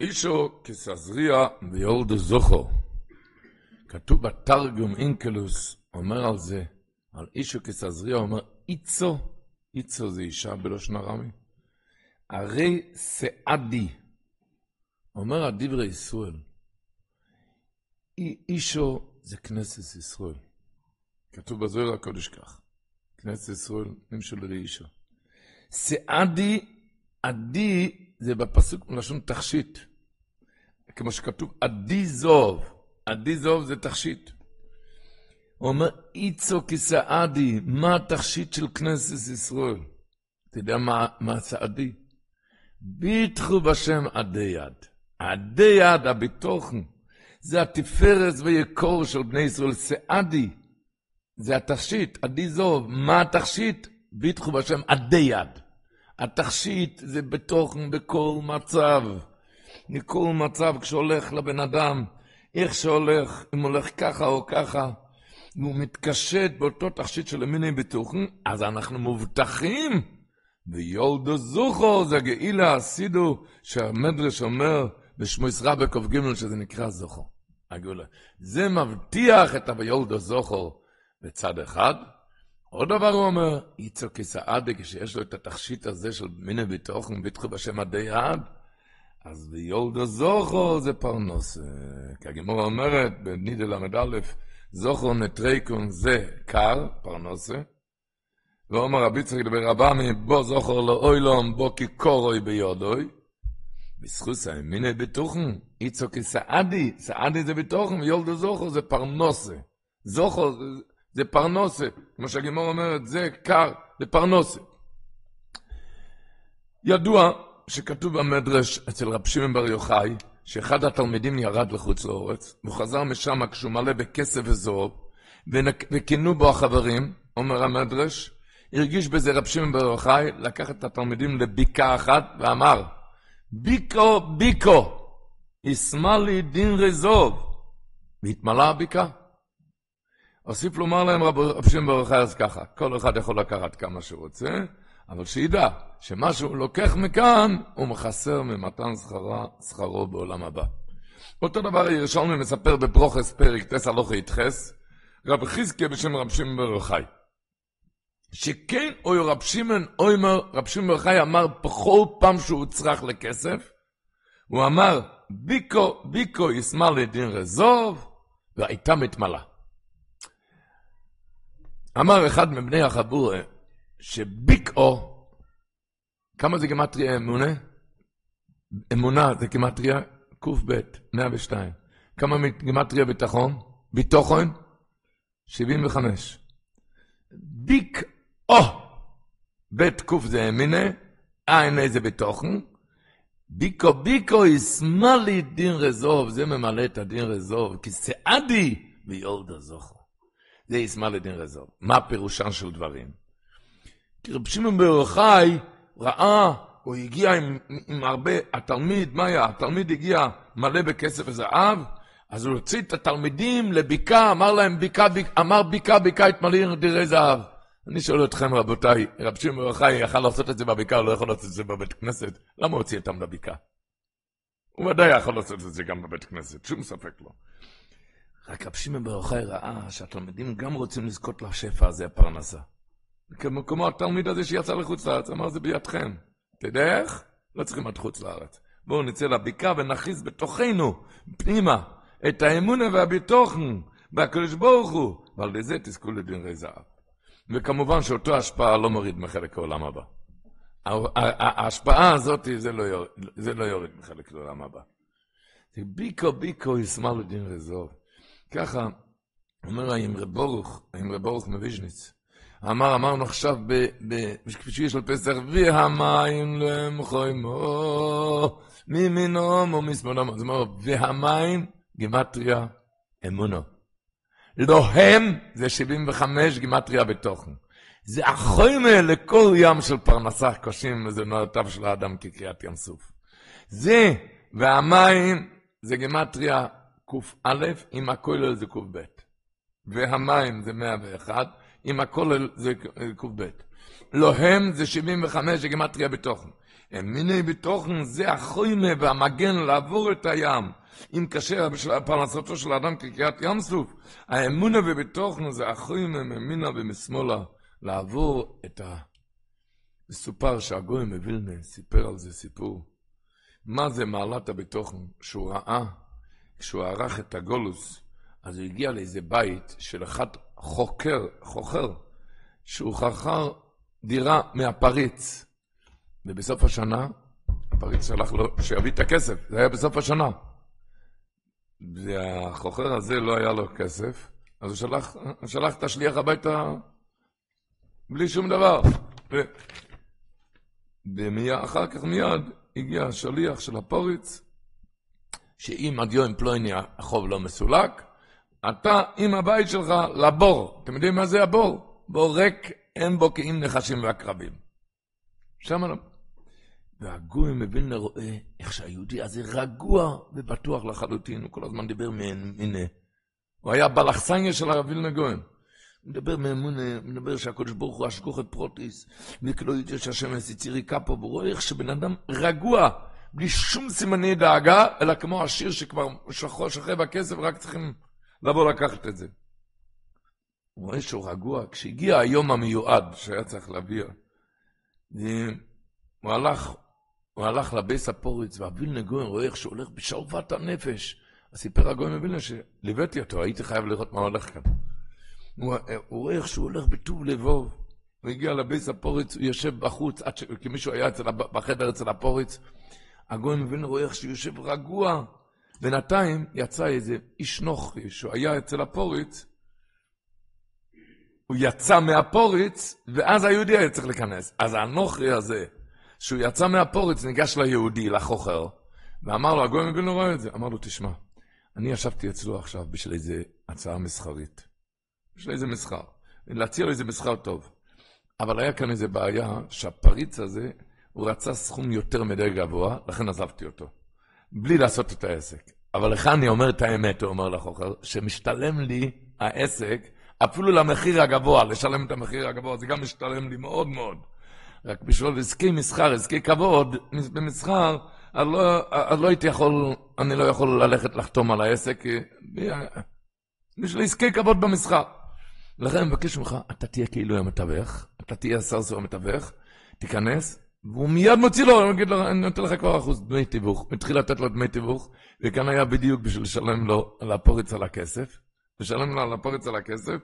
אישו כסזריע ויורדו זוכו. כתוב בתרגום אינקלוס, אומר על זה, על אישו כסזריע, אומר איצו, איצו זה אישה בלושן ארמי, הרי סעדי, אומר הדברי ישראל, אישו זה כנסת ישראל. כתוב בזוהר הקודש כך, כנסת ישראל נמשל לאישו. סעדי, עדי זה בפסוק מלשון תכשיט. כמו שכתוב, עדי זוב. עדי זוב זה תכשיט. הוא אומר, איצו כסעדי, מה התכשיט של כנסת ישראל? אתה יודע מה, מה סעדי? ביטחו בשם עדי יד. עדי יד, הביטוחן, זה התפארת ויקור של בני ישראל. סעדי, זה התכשיט, עדי זוב. מה התכשיט? ביטחו בשם עדי יד. התכשיט זה בתוכן בכל מצב. מכל מצב כשהולך לבן אדם, איך שהולך, אם הולך ככה או ככה, והוא מתקשט באותו תכשיט של המיני בתוכן, אז אנחנו מובטחים. ויולדו זוכו זה גאילה הסידו שהמדרש אומר בשמויס רבי ק"ג שזה נקרא זוכו. הגאולה. זה מבטיח את הויולדו זוכו בצד אחד, עוד דבר הוא אומר, איצו כסעדה, כשיש לו את התכשיט הזה של מיני ביטוחן, ביטחו בשם עדי עד, אז ביולדו זוכו זה פרנוס. כי הגמורה אומרת, בנידה ל"א, זוכו נטריקון זה קר, פרנוסה, ואומר רבי צריך לדבר רבמי, בו זוכר לאוילום, בו כקורוי ביודוי, בזכות מיני ביטוחן, איצו כסעדי, סעדי זה ביטוחן, ויולדו זוכו זה פרנוסה. זוכו זה פרנוסה, כמו שהגימור אומרת, זה קר, זה פרנוסה. ידוע שכתוב במדרש אצל רב שמעון בר יוחאי, שאחד התלמידים ירד לחוץ לאורץ, והוא חזר משם כשהוא מלא בכסף וזוב, וכינו בו החברים, אומר המדרש, הרגיש בזה רב שמעון בר יוחאי, לקח את התלמידים לביקה אחת ואמר, ביקו, ביקו, ישמע לי דין רזוב. והתמלאה הביקה. הוסיף לומר להם רב שם ברוך אז ככה, כל אחד יכול לקחת כמה שהוא רוצה, אבל שידע שמה שהוא לוקח מכאן, הוא מחסר ממתן שכרה, שכרו בעולם הבא. אותו דבר ירושלמי מספר בפרוכס פרק תס הלוכי יתחס, רב חזקיה בשם רב שמעון בר יוחאי. שכן אוי רב שמעון אוימר, רב שמעון בר יוחאי אמר בכל פעם שהוא צריך לכסף, הוא אמר, ביקו, ביקו ישמח לדין רזוב, והייתה מתמלאה. אמר אחד מבני החבורה, שביקאו, כמה זה גמטריה אמונה? אמונה זה גמטריה קב, 102. כמה גמטריה ביטחון? ביטחון? 75. ביקאו, בית קוף זה אמינה, עין זה ביטחון. ביקו ביקו ישמאלי דין רזוב, זה ממלא את הדין רזוב, כי סעדי ויולדה זוכו. זה ישמע לדין רזוב. מה פירושן של דברים? כי רב שמעון בר יוחאי ראה, הוא הגיע עם, עם הרבה, התלמיד, מה היה? התלמיד הגיע מלא בכסף וזהב, אז הוא הוציא את התלמידים לביקה, אמר להם ביק, אמר ביקה, ביקה, התמלא דירי זהב. אני שואל אתכם, רבותיי, רב שמעון בר יוחאי יכל לעשות את זה בבקעה, הוא לא יכול לעשות את זה בבית כנסת, למה הוא הוציא אותם לבקעה? הוא ודאי יכול לעשות את זה גם בבית כנסת, שום ספק לא. רק רב שמעון בר יוחאי ראה שהתלמידים גם רוצים לזכות לשפע הזה, הפרנסה. כמו התלמיד הזה שיצא לחוץ לארץ, אמר זה בידכם. אתה יודע איך? לא צריכים עד חוץ לארץ. בואו נצא לבקעה ונכניס בתוכנו, פנימה, את האמונה והביטוחן והקדוש ברוך הוא, ועל ידי תזכו לדין זהב. וכמובן שאותו השפעה לא מוריד מחלק העולם הבא. ההשפעה הזאת זה לא יוריד, זה לא יוריד מחלק לעולם הבא. ביקו ביקו ישמח לדין רזוב. ככה אומר האמרי ברוך, האמרי ברוך מוויז'ניץ. אמר, אמרנו עכשיו, שיש לו פסח, והמים למחוימו, ממינום ומשמאלום. זאת אומרת, והמים, גימטריה, אמונו. לא הם, זה 75 גימטריה בתוכן. זה החוימה לכל ים של פרנסה קושים מזונותיו של האדם כקריאת ים סוף. זה, והמים, זה גימטריה קא, עם הכולל זה קב. והמים זה 101, עם הכולל זה קב. לא הם זה 75 זה גמטריה בתוכן. אמיני בתוכן זה החוימה והמגן לעבור את הים. אם קשה פרנסתו של האדם כקריאת ים סוף, האמונה ובתוכן זה החוימה ממינה ומשמאלה לעבור את ה... מסופר שהגוי מווילנה סיפר על זה סיפור. מה זה מעלת הבתוכן? שהוא ראה, כשהוא ערך את הגולוס, אז הוא הגיע לאיזה בית של אחד חוקר, חוכר, שהוא חכר דירה מהפריץ. ובסוף השנה, הפריץ שלח לו שיביא את הכסף, זה היה בסוף השנה. והחוכר הזה לא היה לו כסף, אז הוא שלח, שלח את השליח הביתה בלי שום דבר. ו... ואחר כך מיד הגיע השליח של הפוריץ, שאם עד יום פלויני החוב לא מסולק, אתה עם הבית שלך לבור. אתם יודעים מה זה הבור? בור ריק, אין בו כי אם נחשים ועקרבים. שם לא. והגוי מבין לרואה איך שהיהודי הזה רגוע ובטוח לחלוטין, הוא כל הזמן דיבר מהנה. הוא היה בלחסניה של הרב וילנה גויין. הוא מדבר מאמונה, הוא מדבר שהקדוש ברוך הוא אשכוח את פרוטיס, וכלא ידע שהשם יסיצירי קפו, והוא רואה איך שבן אדם רגוע, בלי שום סימני דאגה, אלא כמו השיר שכבר שוכב הכסף, רק צריכים לבוא לקחת את זה. הוא רואה שהוא רגוע, כשהגיע היום המיועד שהיה צריך להביא, הוא הלך, הוא הלך לבייס הפוריץ, והווילנה גויין רואה איך שהוא הולך בשלוות הנפש. אז סיפר הגויין מווילנה שליוויתי אותו, הייתי חייב לראות מה הולך כאן. הוא, הוא רואה איך שהוא הולך בטוב לבוב. הוא הגיע לבייס הפוריץ, הוא יושב בחוץ, ש... כי מישהו היה אצל, בחדר אצל הפוריץ. הגויין מווילנה רואה איך שהוא יושב רגוע. בינתיים יצא איזה איש נוכרי, שהוא היה אצל הפוריץ, הוא יצא מהפוריץ, ואז היהודי היה צריך להיכנס. אז הנוכרי הזה, שהוא יצא מהפוריץ, ניגש ליהודי, לחוכר, ואמר לו, הגוי מבין רואה את זה. אמר לו, תשמע, אני ישבתי אצלו עכשיו בשביל איזה הצעה מסחרית. בשביל איזה מסחר. להציע לו איזה מסחר טוב. אבל היה כאן איזה בעיה, שהפריץ הזה, הוא רצה סכום יותר מדי גבוה, לכן עזבתי אותו. בלי לעשות את העסק. אבל לך אני אומר את האמת, הוא אומר לחוכר, שמשתלם לי העסק, אפילו למחיר הגבוה, לשלם את המחיר הגבוה, זה גם משתלם לי מאוד מאוד. רק בשביל עסקי מסחר, עסקי כבוד, במסחר, אז לא, לא הייתי יכול, אני לא יכול ללכת לחתום על העסק, בשביל עסקי כבוד במסחר. לכן אני מבקש ממך, אתה תהיה כאילו המתווך, אתה תהיה הסרסור המתווך, תיכנס, והוא מיד מוציא לו, הוא יגיד לו, אני נותן לך כבר אחוז דמי תיווך. הוא התחיל לתת לו דמי תיווך, וכאן היה בדיוק בשביל לשלם לו על הפורץ על הכסף. לשלם לו על הפורץ על הכסף,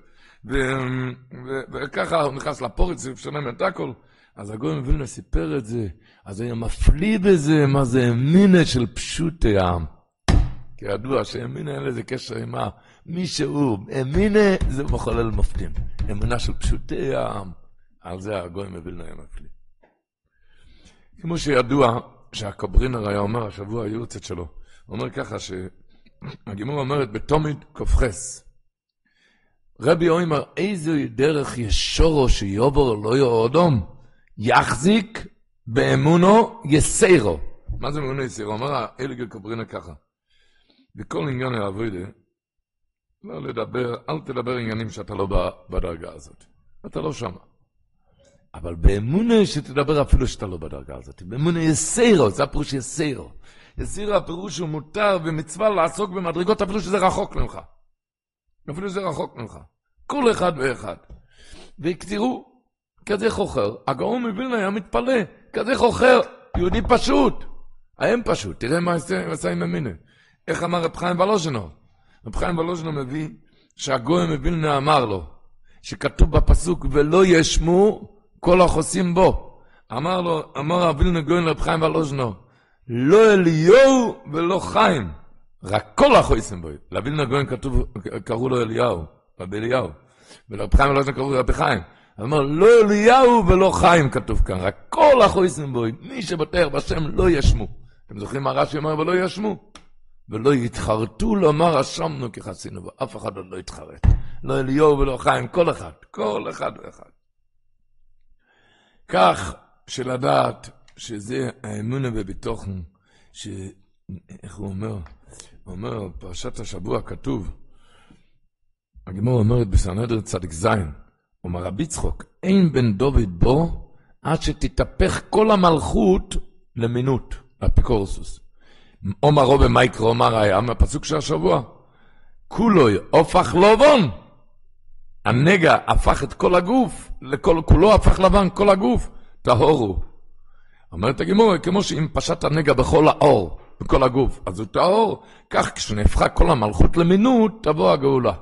וככה הוא נכנס לפורץ, הוא משלם את הכל. אז הגוי מווילנה סיפר את זה, אז היה מפליא בזה, מה זה אמינה של פשוטי העם. כידוע שאמינה אין לזה קשר עם מה, מי שהוא, אמינה זה מחולל מופתים. אמונה של פשוטי העם, על זה הגוי מווילנה היה מפליא. כמו שידוע שהקוברינר היה אומר, השבוע היורצת שלו, הוא אומר ככה, שהגימור אומרת בתומיד קופחס, רבי אומר, איזו דרך ישורו שיובור לא יורדום, יחזיק באמונו יסיירו. מה זה אמונו יסיירו? אומר אליגל קוברינר ככה, בכל עניין העבודה, לא לדבר, אל תדבר עניינים שאתה לא בדרגה הזאת. אתה לא שמה. אבל באמונה שתדבר אפילו שאתה לא בדרגה הזאת. באמונה יסירו, זה הפירוש יסירו. יסירו הפירוש הוא מותר ומצווה לעסוק במדרגות אפילו שזה רחוק ממך. אפילו שזה רחוק ממך. כל אחד ואחד. ותראו, כזה חוכר, הגאון מווילנה היה מתפלא, כזה חוכר, יהודי פשוט. האם פשוט, תראה מה עשה עם אמינה. איך אמר רב חיים ולוז'נו? רב חיים ולוז'נו מביא שהגויים מווילנה אמר לו, שכתוב בפסוק, ולא ישמו כל החוסים בו. אמר לו, אמר אביל נגוין לרב חיים ולוז'נו, לא אליהו ולא חיים, רק כל החוסים בו. לאביל נגוין כתוב, קראו לו אליהו, רבי אליהו, ולרב חיים ולוז'נו קראו רבי חיים. אמר, לא אליהו ולא חיים כתוב כאן, רק כל החוסים בו, מי שבטח בשם לא ישמו. אתם זוכרים מה רש"י אומר ולא ישמו? ולא יתחרטו לומר אשמנו כחסינו, ואף אחד עוד לא יתחרט. לא אליהו ולא חיים, כל אחד, כל אחד ואחד. כך שלדעת שזה האמונה בביטוחן, ש... איך הוא אומר? הוא אומר, פרשת השבוע כתוב, הגמור אומרת בסנהדר צדיק זין, אומר רבי צחוק, אין בן דוד בו עד שתתהפך כל המלכות למינות, אפיקורסוס. עומר רובה מייקרו, אומר היה מהפסוק של השבוע. כולוי הופך לבון. הנגע הפך את כל הגוף, לכל, כולו הפך לבן, כל הגוף, טהורו. אומרת הגמור, כמו שאם פשט הנגע בכל האור, בכל הגוף, אז הוא טהור, כך כשנהפכה כל המלכות למינות, תבוא הגאולה.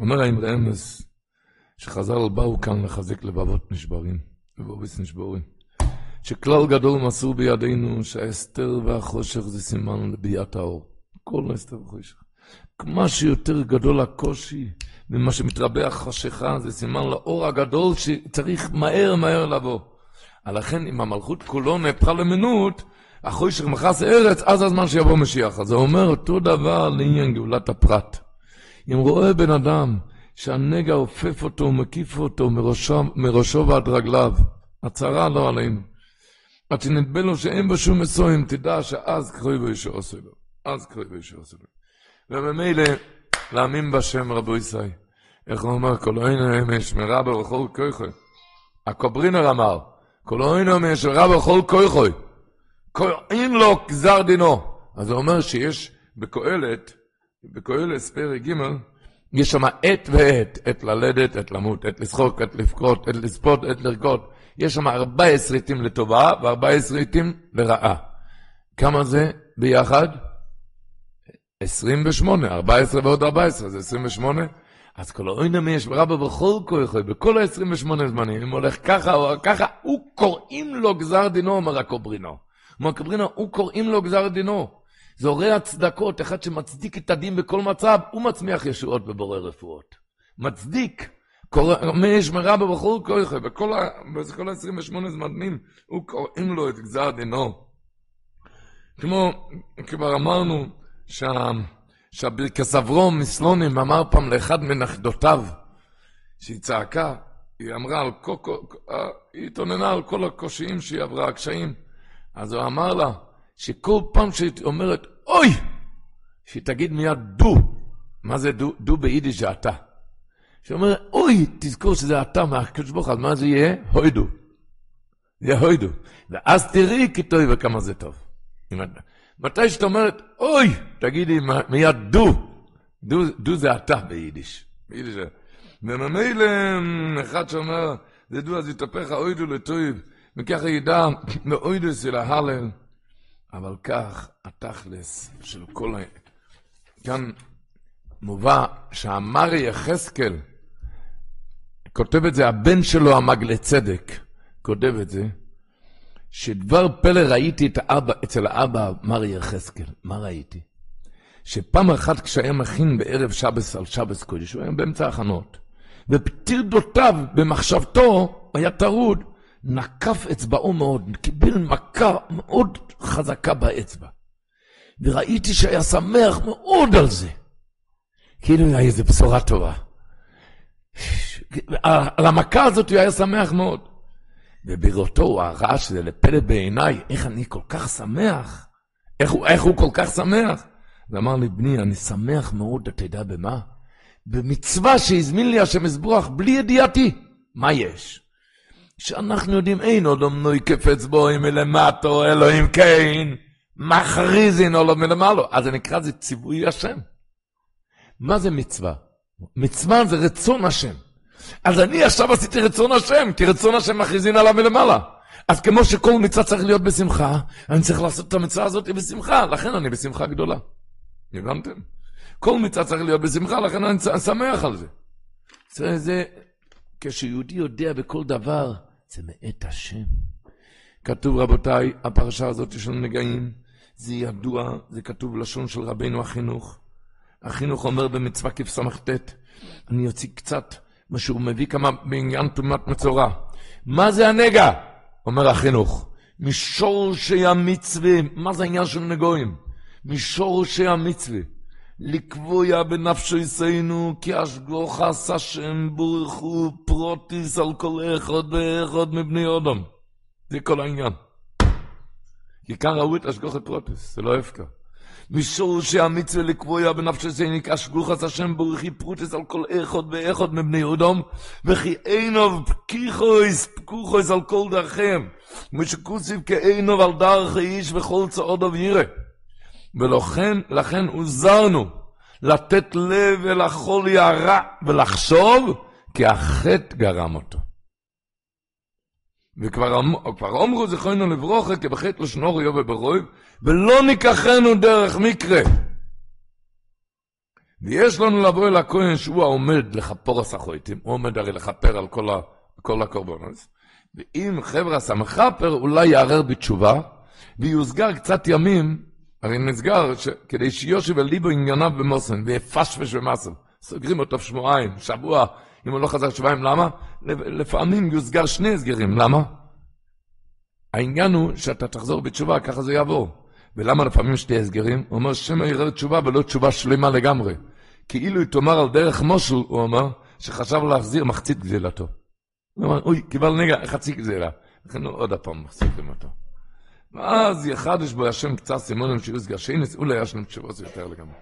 אומר האמרי אמס, שחז"ל באו כאן לחזק לבבות נשברים, לבוביס נשבורים. שכלל גדול מסור בידינו שהאסתר והחושך זה סימן לביאת האור. כל האסתר והחושך. כמה שיותר גדול הקושי ממה שמתרבה החשיכה, זה סימן לאור הגדול שצריך מהר מהר לבוא. לכן אם המלכות כולו נהפכה למינות, החושך מכס ארץ, אז הזמן שיבוא משיח. אז זה אומר אותו דבר לעניין גאולת הפרט. אם רואה בן אדם שהנגע עופף אותו ומקיף אותו מראשו, מראשו ועד רגליו, הצהרה לא עלינו. עד שנדמה לו שאין בו שום מסוים, תדע שאז קרוי בו אישו עושה לו. אז קרוי בו אישו עושה לו. וממילא, להאמין בשם רבו ישראל. איך הוא אומר? כל אוהינו משמרה בכל כוחו. הקוברינר אמר, כל אוהינו משמרה בכל כוחו. אין לו גזר דינו. אז הוא אומר שיש בקהלת, בקהלת פרק ג', יש שם עת ועת, עת ללדת, עת למות, עת לשחוק, עת לבכות, עת לספות, עת לרקוד. יש שם 14 עתים לטובה ו-14 עתים לרעה. כמה זה ביחד? 28, 14 ועוד 14, זה 28. אז כל האוינם יש ברבא בכל כוחו, בכל ה-28 זמנים, אם הולך ככה או ככה, הוא קוראים לו גזר דינו, אומר הקוברינו. אומר הקוברינו, הוא קוראים לו גזר דינו. זה הורה הצדקות, אחד שמצדיק את הדין בכל מצב, הוא מצמיח ישועות בבורא רפואות. מצדיק. יש מרבא בכל כוחו, בכל ה-28 זמנים, הוא קוראים לו את גזר דינו. כמו, כבר אמרנו, שהברכס אברום מסלונים אמר פעם לאחד מנכדותיו, שהיא צעקה, היא אמרה על כל, היא התאוננה על כל הקושיים שהיא עברה, הקשיים. אז הוא אמר לה, שכל פעם שהיא אומרת, אוי! שהיא תגיד מיד דו. מה זה דו? דו ביידיש זה אתה. שהיא אומרת, אוי, תזכור שזה אתה מהקדוש ברוך הוא, מה זה יהיה? הוידו. זה הוידו. ואז תראי כי טוב וכמה זה טוב. מתי שאת אומרת, אוי, תגידי מיד דו. דו, דו זה אתה ביידיש. ביידיש. וממילא אחד שאומר, זה דו אז יתהפך האוידו לטויב, וככה ידע מאוידוס אל ההלל. אבל כך התכלס של כל ה... כאן מובא שאמר יחזקאל, כותב את זה הבן שלו המגלה צדק, כותב את זה, שדבר פלא ראיתי את האבא, אצל האבא מר יחזקאל. מה ראיתי? שפעם אחת כשהיה מכין בערב שבס על שבס קודש, הוא היה באמצע ההכנות, ופטירדותיו במחשבתו היה טרוד, נקף אצבעו מאוד, קיבל מכה מאוד חזקה באצבע. וראיתי שהיה שמח מאוד על זה. כאילו היה איזו בשורה טובה. על המכה הזאת הוא היה שמח מאוד. ובראותו הוא ראה שזה לפלא בעיניי, איך אני כל כך שמח? איך הוא, איך הוא כל כך שמח? ואמר לי, בני, אני שמח מאוד, אתה יודע במה? במצווה שהזמין לי השם יזבוח בלי ידיעתי. מה יש? שאנחנו יודעים, אין עוד אמנוי קפץ בו אם מלמטו, אלוהים כן, מכריזין עולו מלמעלו. אז זה נקרא, זה ציווי השם. מה זה מצווה? מצווה זה רצון השם. אז אני עכשיו עשיתי רצון השם, כי רצון השם מכריזין עליו מלמעלה. אז כמו שכל מצווה צריך להיות בשמחה, אני צריך לעשות את המצווה הזאת בשמחה, לכן אני בשמחה גדולה. הבנתם? כל מצווה צריך להיות בשמחה, לכן אני שמח על זה. זה, זה כשיהודי יודע בכל דבר, זה מאת השם. כתוב, רבותיי, הפרשה הזאת של נגעים, זה ידוע, זה כתוב לשון של רבינו החינוך. החינוך אומר במצווה כס"ט, אני אוציא קצת מה שהוא מביא כמה בעניין טומאת מצורע. מה זה הנגע? אומר החינוך. משורשי המצווה, מה זה העניין של נגועים? משורשי המצווה. לקבויה בנפשו יסיינו, כי אשגוחס השם בורכו פרוטיס על כל אחד ואחד מבני אדם. זה כל העניין. כי כאן ראו את השגחה פרטית, זה לא הפקר. משורשי המצווה לקבוע בנפשנו כי השגחת השם ברוך הוא פרטית על כל אחד ואחד מבני אדם וכי עיניו פקוחות פקוחות על כל דרכיהם וכדכתיב כי עיניו על דרכי איש וכל צעדיו יראה ולכן לכן הוזהרנו לתת לב אל החולי הרע ולחשוב כי החטא גרם אותו. וכבר אמרו זכרנו לברוכה כבחטא לשנור יובה ברויב ולא ניקחנו דרך מקרה. ויש לנו לבוא אל הכהן שהוא העומד לכפור הסחויטים, הוא עומד הרי לכפר על כל, כל הקורבנות, ואם חבר'ה סמכפר אולי יערער בתשובה, ויוסגר קצת ימים, הרי נסגר ש... כדי שיושב ליבו ענייניו במוסן, ויפשפש במסו, סוגרים אותו שבועיים, שבוע, אם הוא לא חזר שבועיים, למה? לפעמים יוסגר שני הסגרים, למה? העניין הוא שאתה תחזור בתשובה, ככה זה יעבור. ולמה לפעמים שתי הסגרים? הוא אומר, שמא יראה תשובה ולא תשובה שלמה לגמרי. כאילו היא תאמר על דרך מושל, הוא אמר, שחשב להחזיר מחצית גזילתו. הוא אמר, אוי, קיבל נגע, חצי גזילה. לכן הוא עוד הפעם מחזירים אותו. ואז יחדש בו השם קצת סימונים שיוסגר שיינס, אולי יש לנו תשובות יותר לגמרי.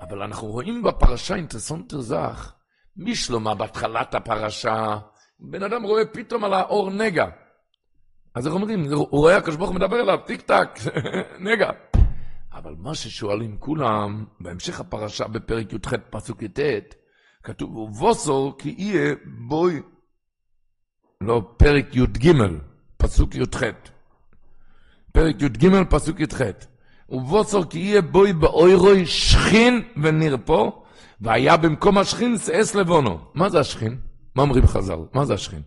אבל אנחנו רואים בפרשה אינטערעסאנטע זאך, מי שלמה בהתחלת הפרשה, בן אדם רואה פתאום על העור נגע. אז איך אומרים, הוא רואה הקדוש ברוך מדבר אליו, טיק טק, נגע. אבל מה ששואלים כולם, בהמשך הפרשה בפרק י"ח פסוק י"ט, כתוב, ובשר כי יהיה בו, לא, פרק י"ג, פסוק י"ח. פרק י"ג, פסוק י"ח. ובוסו כי יהיה בוי באוירוי שכין ונרפו, והיה במקום השכין שאס לבונו. מה זה השכין? מה אומרים חז"ל? מה זה השכין?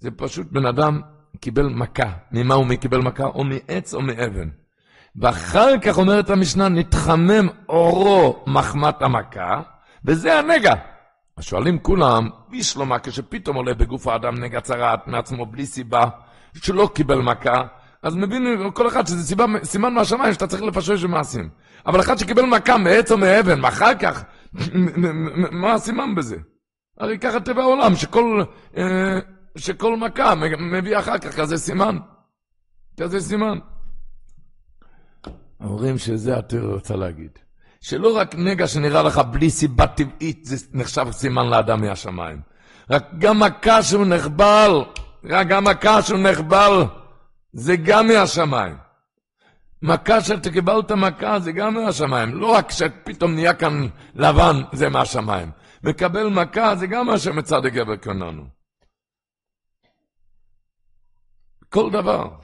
זה פשוט בן אדם קיבל מכה. ממה הוא קיבל מכה? או מעץ או מאבן. ואחר כך אומרת המשנה, נתחמם אורו מחמת המכה, וזה הנגע. אז שואלים כולם, בישלומה כשפתאום עולה בגוף האדם נגע צרעת מעצמו בלי סיבה, שלא קיבל מכה, אז מבין כל אחד שזה סיבה, סימן מהשמיים שאתה צריך לפשש במעשים. אבל אחד שקיבל מכה מעץ או מאבן, ואחר כך, מה הסימן בזה? הרי ככה טבע העולם, שכל... אה, שכל מכה מביא אחר כך כזה סימן. כזה סימן. אומרים שזה התיאור רוצה להגיד. שלא רק נגע שנראה לך בלי סיבה טבעית, זה נחשב סימן לאדם מהשמיים. רק גם מכה שהוא נחבל, רק גם מכה שהוא נחבל, זה גם מהשמיים. מכה שאתה קיבלת מכה זה גם מהשמיים. לא רק שפתאום נהיה כאן לבן, זה מהשמיים. מקבל מכה זה גם מה שמצד הגבר קוננו. כל דבר,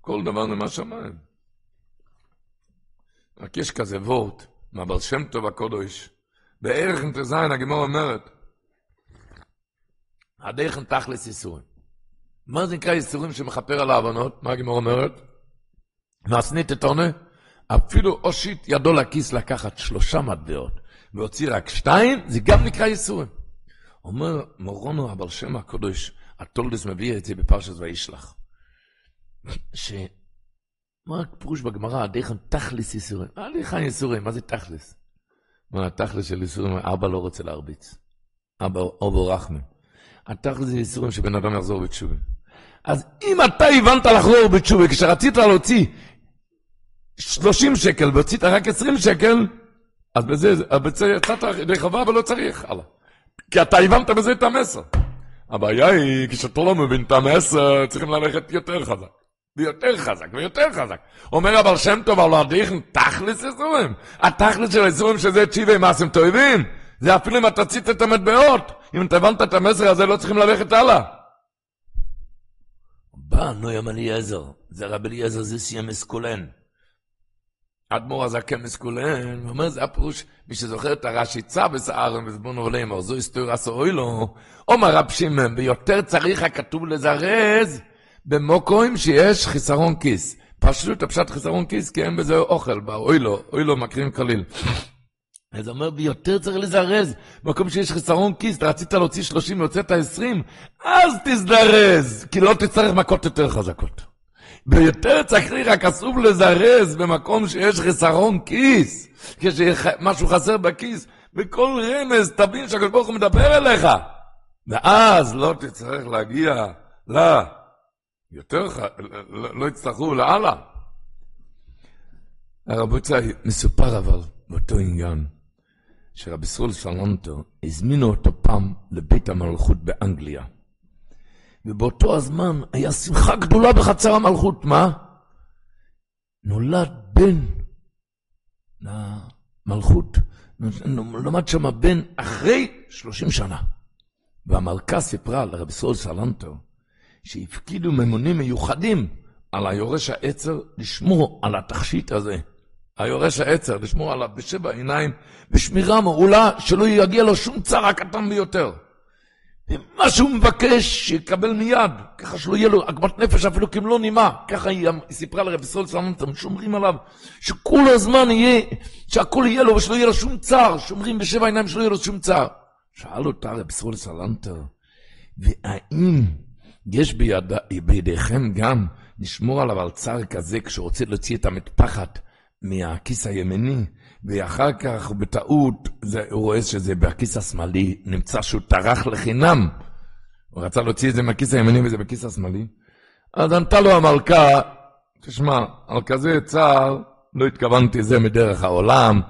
כל דבר למה שמיים. רק יש כזה וורט, מהבר שם טוב הקודש, בערך תזיין, הגמור אומרת, הדרך תכלס איסורים. מה זה נקרא איסורים שמכפר על העוונות? מה הגמור אומרת? מעשנית את עונה, אפילו אושית ידו לכיס לקחת שלושה מטבעות, והוציא רק שתיים, זה גם נקרא איסורים. אומר מורונו הבר שם הקודש, הטולדס מביא את זה בפרשת וישלח. ש... מה פירוש בגמרא, דרך תכלס ייסורים? הליכה ייסורים? מה זה תכלס? מה התכלס של ייסורים? אבא לא רוצה להרביץ. אבא אובו רחמם. התכלס זה ייסורים שבן אדם יחזור בתשובה. אז אם אתה הבנת לחזור בתשובה, כשרצית להוציא 30 שקל והוצאת רק 20 שקל, אז בזה, בזה יצאת חובה ולא צריך, הלאה. כי אתה הבנת בזה את המסר. הבעיה היא, כשאתה לא מבין את המסר, צריכים ללכת יותר חזק. ויותר חזק, ויותר חזק. אומר אבל שם טוב על הדיכן, תכלס איסורים. התכלס של האיסורים שזה צ'יבי מעשים טובים. זה אפילו אם אתה ציט את המטבעות. אם אתה הבנת את המסר הזה, לא צריכים ללכת הלאה. בא נוים אליעזר, זה רב אליעזר זה סיים מסקולן. אדמו"ר הזקן מסקולן, הוא אומר, זה הפירוש, מי שזוכר את הרש"י צו בסערם וזבון עולמו, זו היסטוריה סאוי לו, אומר רב שמעון, ביותר צריך הכתוב לזרז, במוקוים שיש חיסרון כיס. פשוט הפשט חיסרון כיס, כי אין בזה אוכל, אוי לו, אוי לו, מקרים כליל. אז הוא אומר, ביותר צריך לזרז. במקום שיש חיסרון כיס, אתה רצית להוציא 30 והוצאת 20, אז תזדרז, כי לא תצטרך מכות יותר חזקות. ביותר צריך רק אסור לזרז במקום שיש חיסרון כיס, כשמשהו חסר בכיס, בכל רמז תבין שהקדוש ברוך הוא מדבר אליך. ואז לא תצטרך להגיע ל... יותר, לא, לא יצטרכו לאללה. רבותיי, מסופר אבל באותו עניין, שרבי סרול סלנטו הזמינו אותו פעם לבית המלכות באנגליה. ובאותו הזמן היה שמחה גדולה בחצר המלכות, מה? נולד בן למלכות, נולד שם בן אחרי שלושים שנה. והמלכה סיפרה לרבי סרול סלנטו שהפקידו ממונים מיוחדים על היורש העצר לשמור על התכשיט הזה. היורש העצר, לשמור עליו בשבע עיניים, בשמירה מעולה, שלא יגיע לו שום צער הקטן ביותר. מה שהוא מבקש, שיקבל מיד, ככה שלא יהיה לו עגמת נפש אפילו כמלוא נימה. ככה היא סיפרה לרב סול סלמנטם, שומרים עליו, שכל הזמן יהיה, שהכל יהיה לו ושלא יהיה לו שום צער, שומרים בשבע עיניים שלא יהיה לו שום צער. שאל אותה רב סול סלנטר, והאם יש ביד, בידיכם גם לשמור עליו על צער כזה כשרוצה להוציא את המטפחת מהכיס הימני, ואחר כך בטעות זה, הוא רואה שזה בכיס השמאלי, נמצא שהוא טרח לחינם. הוא רצה להוציא את זה מהכיס הימני וזה בכיס השמאלי. אז ענתה לו המלכה, תשמע, על כזה צער לא התכוונתי, זה מדרך העולם.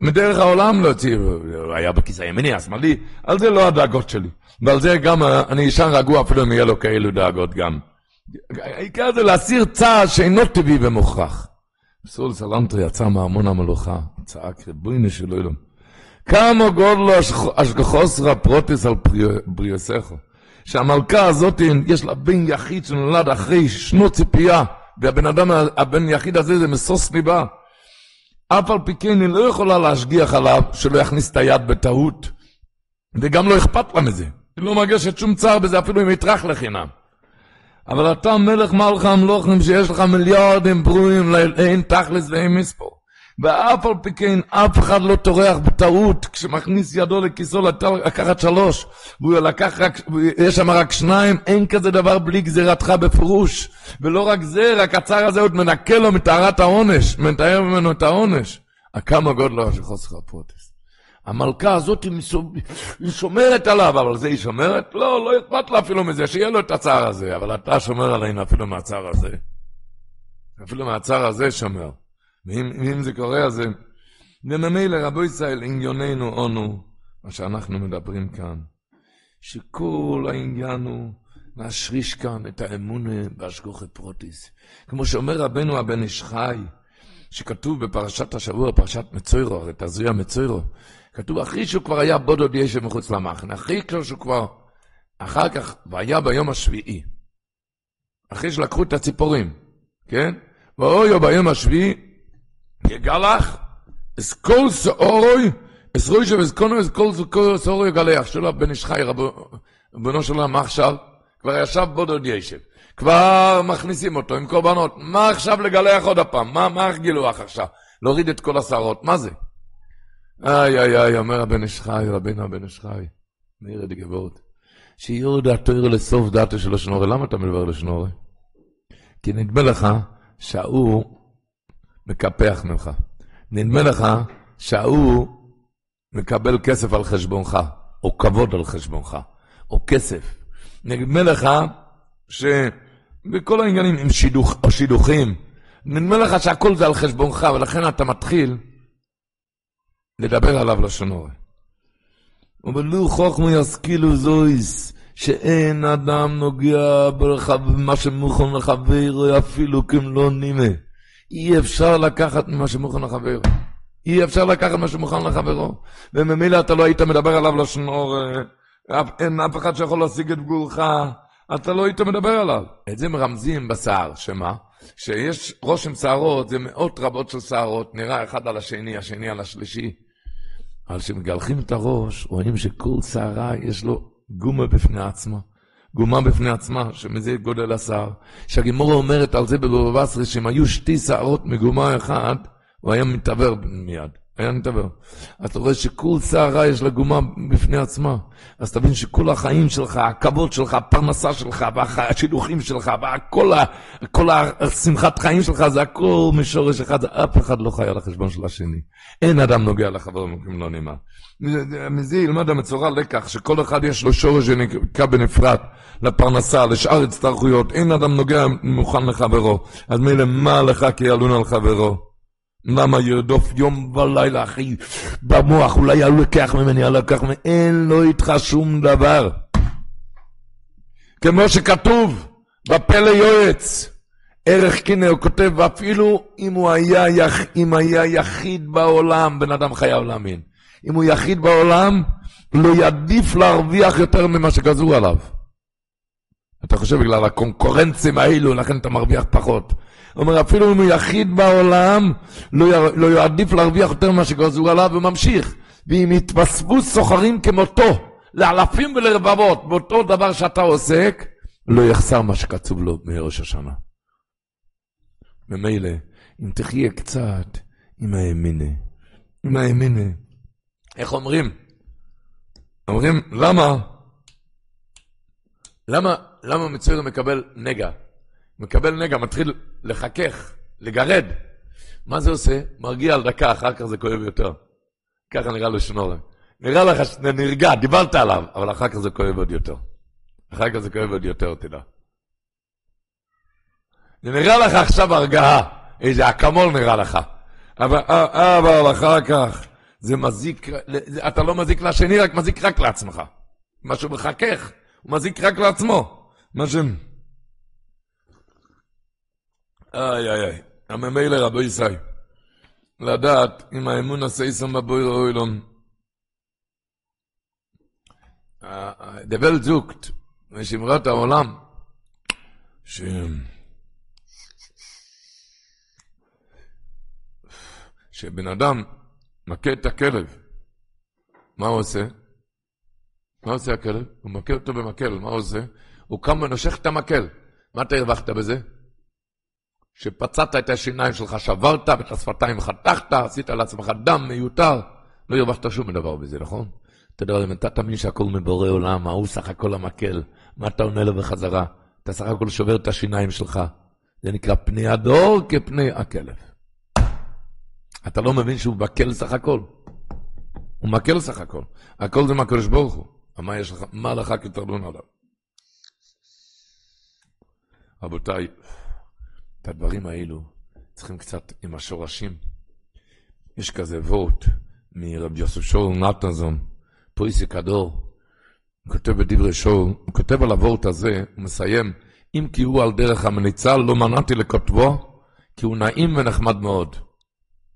מדרך העולם להוציא, הוא היה בכיס הימני, השמאלי, על זה לא הדאגות שלי. ועל זה גם אני אישן רגוע אפילו אם יהיה לו כאלו דאגות גם. העיקר זה להסיר צער שאינו טבעי ומוכרח. ר' ישראל סלנטר יצא מארמון המלוכה, צעק ריבונו של עולם. כמה גדולה השגחה פרטית על בריאסךו. שהמלכה הזאת, יש לה בן יחיד שנולד אחרי שנות ציפייה, והבן אדם, הבן יחיד הזה זה משוש ליבה. אף על פי כן היא לא יכולה להשגיח עליו שלא יכניס את היד בטעות, וגם לא אכפת לה מזה. היא לא מרגשת שום צער בזה, אפילו אם יטרח לחינם. אבל אתה מלך מלך המלוכים שיש לך מיליארדים ברורים, אין תכלס ואין מספור. ואף על פי כן אף אחד לא טורח בטעות כשמכניס ידו לכיסו לקחת שלוש והוא לקח רק, יש שם רק שניים, אין כזה דבר בלי גזירתך בפירוש. ולא רק זה, רק הצער הזה עוד מנקה לו מטהרת העונש, מתאר ממנו את העונש. הכמה גודלו של חוסר הפרוטס. המלכה הזאת היא שומרת עליו, אבל זה היא שומרת? לא, לא אכפת לה אפילו מזה, שיהיה לו את הצער הזה, אבל אתה שומר עלינו אפילו מהצער הזה. אפילו מהצער הזה שומר. ואם, זה קורה, אז זה... וממילא רבו ישראל, עניוננו אונו, מה שאנחנו מדברים כאן, שכל העניין הוא להשריש כאן את האמון בהשגוחת פרוטיס. כמו שאומר רבנו הבן איש חי, שכתוב בפרשת השבוע, פרשת מצוירו, הרי תזריע מצוירו, כתוב, אחרי שהוא כבר היה בודוד ישב מחוץ למחנה, אחרי שהוא כבר, אחר כך, והיה ביום השביעי, אחרי שלקחו את הציפורים, כן? ואויו ביום השביעי, יגלח, אס כל סאורוי, אס רוי שב אס קונו, אס כל סאורוי יגלח, שלא בן איש חי, רבנו שלו, מה עכשיו? כבר ישב בודוד ישב. כבר מכניסים אותו עם קורבנות, מה עכשיו לגלח עוד הפעם? מה, מה הגילוח עכשיו? להוריד את כל השערות, מה זה? איי, איי, איי, אומר הבן איש חי, רבינו הבן איש חי, מאיר דגבות, שיורד דעתו לסוף דעתו של השנורי. למה אתה מדבר לשנורי? כי נדמה לך שההוא מקפח ממך. נדמה לך שההוא מקבל כסף על חשבונך, או כבוד על חשבונך, או כסף. נדמה לך שבכל העניינים עם שידוך, או שידוכים, נדמה לך שהכל זה על חשבונך, ולכן אתה מתחיל לדבר עליו לשון הורה. אבל לו חוכמו ישכילו זויס, שאין אדם נוגע במה שמוכן לחבר אפילו כמלוא נימה. אי אפשר לקחת ממה שמוכן לחבר. אי אפשר לקחת מה שמוכן לחברו. וממילא אתה לא היית מדבר עליו לשון הורה. אין אף אחד שיכול להשיג את גבולך. אתה לא היית מדבר עליו. את זה מרמזים בשיער, שמה? שיש רושם שערות, זה מאות רבות של שערות, נראה אחד על השני, השני על השלישי. אבל כשמגלחים את הראש, רואים שכל שערה יש לו גומה בפני עצמה. גומה בפני עצמה, שמזה גודל השיער. שהגימורה אומרת על זה בבבא בסרי, שאם היו שתי שערות מגומה אחת, הוא היה מתעוור מיד. היה נדבר. אתה רואה שכל שערה יש לה גומה בפני עצמה. אז תבין שכל החיים שלך, הכבוד שלך, הפרנסה שלך, והשילוחים שלך, וכל השמחת חיים שלך, זה הכל משורש אחד, אף אחד לא חי על החשבון של השני. אין אדם נוגע לחבר במקום לא נאמר. מזה ילמד המצורע לקח, שכל אחד יש לו שורש שנקרא בנפרד, לפרנסה, לשאר הצטרכויות. אין אדם נוגע מוכן לחברו. אז מילא מה לך כי ילון על חברו? למה ירדוף יום ולילה, אחי, במוח, אולי היה לקח ממני, היה לקח ממני, אין לו איתך שום דבר. כמו שכתוב בפלא יועץ, ערך קינא, הוא כותב, ואפילו אם הוא היה, יח, אם היה יחיד בעולם, בן אדם חייב להאמין. אם הוא יחיד בעולם, לא יעדיף להרוויח יותר ממה שגזרו עליו. אתה חושב בגלל הקונקורנצים האלו, לכן אתה מרוויח פחות. אומר, אפילו אם הוא יחיד בעולם, לא. לא יעדיף להרוויח יותר ממה שגזרו עליו, וממשיך. ואם יתווספו סוחרים כמותו, לאלפים ולרבבות, באותו דבר שאתה עוסק, לא יחסר מה שקצוב לו מראש השנה. ממילא, אם תחיה קצת עם האמינה, עם האמינה, איך אומרים? אומרים, למה? למה, למה מצויר מקבל נגע? מקבל נגע, מתחיל לחכך, לגרד. מה זה עושה? מרגיע על דקה, אחר כך זה כואב יותר. ככה נראה לו שנורם. נראה לך שזה נרגע, דיברת עליו, אבל אחר כך זה כואב עוד יותר. אחר כך זה כואב עוד יותר, תדע. זה נראה לך עכשיו הרגעה, איזה אקמול נראה לך. אבל, אה, אבל אחר כך זה מזיק, אתה לא מזיק לשני, רק מזיק רק לעצמך. מה שהוא מחכך, הוא מזיק רק לעצמו. מה ש... איי איי איי, הממילא רבו ישראל, לדעת אם האמון עשה יסם בבוי ראוי לו. דבל זוקט, משמרת העולם, ש... שבן אדם מכה את הכלב, מה הוא עושה? מה עושה הכלב? הוא מכה אותו במקל, מה הוא עושה? הוא קם ונושך את המקל. מה אתה הרווחת בזה? שפצעת את השיניים שלך, שברת, ואת השפתיים חתכת, עשית לעצמך דם מיותר, לא הרווחת שום דבר בזה, נכון? אתה יודע, אם אתה תאמין שהכל מבורא עולם, ההוא סך הכל המקל, מה אתה עונה לו בחזרה? אתה סך הכל שובר את השיניים שלך. זה נקרא פני הדור כפני הכלב. אתה לא מבין שהוא מקל סך הכל? הוא מקל סך הכל. הכל זה מהקדוש ברוך הוא. מה יש לך, מה לך כתרדון עליו? רבותיי, את הדברים האלו צריכים קצת עם השורשים. יש כזה וורט מרבי יוסף שול נתנזון, פויסי כדור, הוא כותב בדברי שול, הוא כותב על הוורט הזה, הוא מסיים, אם כי הוא על דרך המניצה, לא מנעתי לכותבו, כי הוא נעים ונחמד מאוד.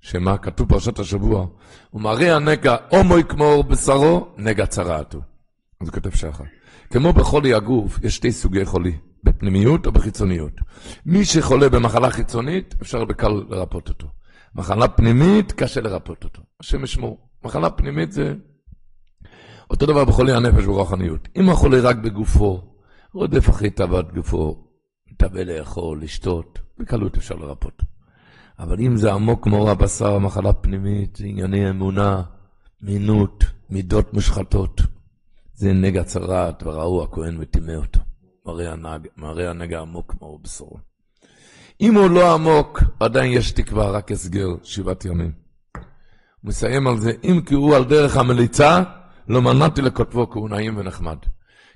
שמה? כתוב פרשת השבוע, הוא מראה הנגע הומוי כמו בשרו, נגע צרעתו. אז הוא כותב שחר. כמו בחולי הגוף, יש שתי סוגי חולי. בפנימיות או בחיצוניות. מי שחולה במחלה חיצונית, אפשר בקל לרפות אותו. מחלה פנימית, קשה לרפות אותו. השם ישמור. מחלה פנימית זה אותו דבר בחולי הנפש ברוחניות. אם החולה רק בגופו, רודף אחרי תאוות גופו, מתאווה לאכול, לשתות, בקלות אפשר לרפות. אבל אם זה עמוק כמו הבשר, מחלה פנימית, ענייני אמונה, מינות, מידות מושחתות, זה נגע צרעת, וראו הכהן וטימא אותו. מראה, הנגע עמוק כמו בשורו. אם הוא לא עמוק, עדיין יש תקווה, רק הסגר שבעת ימים. הוא מסיים על זה, אם כי הוא על דרך המליצה, לא מנעתי לכותבו כי הוא נעים ונחמד.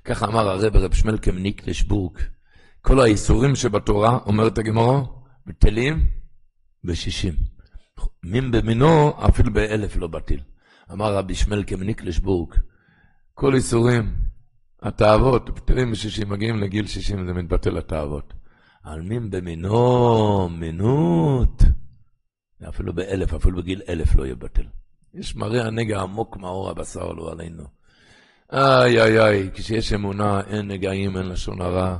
ככה אמר הרב רב שמלקם ניקלשבורג. כל האיסורים שבתורה, אומרת הגמרא, בטלים בשישים. מין במינו, אפילו באלף לא בטיל. אמר רבי שמלקם ניקלשבורג, כל איסורים התאוות, פטרים בשישים, מגיעים לגיל שישים, זה מתבטל התאוות. על מין במינו, מינות, אפילו באלף, אפילו בגיל אלף לא יבטל. יש מראה הנגע עמוק מאור הבשר לא עלינו. איי איי איי, כשיש אמונה אין נגעים, אין לשון הרע.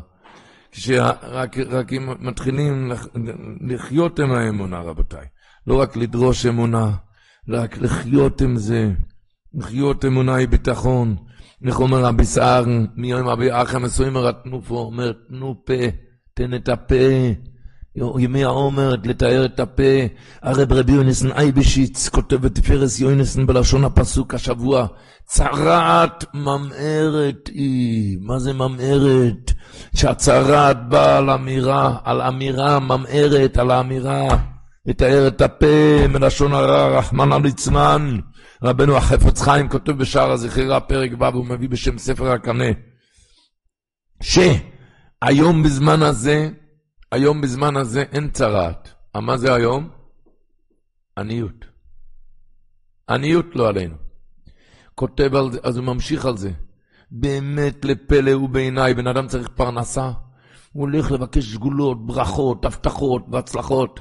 כשרק רק אם מתחילים לחיות עם האמונה, רבותיי. לא רק לדרוש אמונה, רק לחיות עם זה. לחיות אמונה היא ביטחון. אומר רבי סער, מיום רבי אחם מסוים תנו פה, אומר תנו פה, תן את הפה, ימי העומר, לתאר את הפה, הרב רבי יונסן אייבשיץ כותב בתפארס יונסן בלשון הפסוק השבוע, צרעת ממארת היא. מה זה ממארת? שהצרעת באה על אמירה, על אמירה ממארת, על האמירה. לתאר את הפה מלשון הרע, רחמנא ליצמן. רבנו החפץ חיים כותב בשער הזכירה, פרק ו', הוא מביא בשם ספר הקנה, שהיום בזמן הזה, היום בזמן הזה אין צרעת. מה זה היום? עניות. עניות לא עלינו. כותב על זה, אז הוא ממשיך על זה. באמת לפלא הוא בעיניי, בן אדם צריך פרנסה. הוא הולך לבקש שגולות, ברכות, הבטחות והצלחות.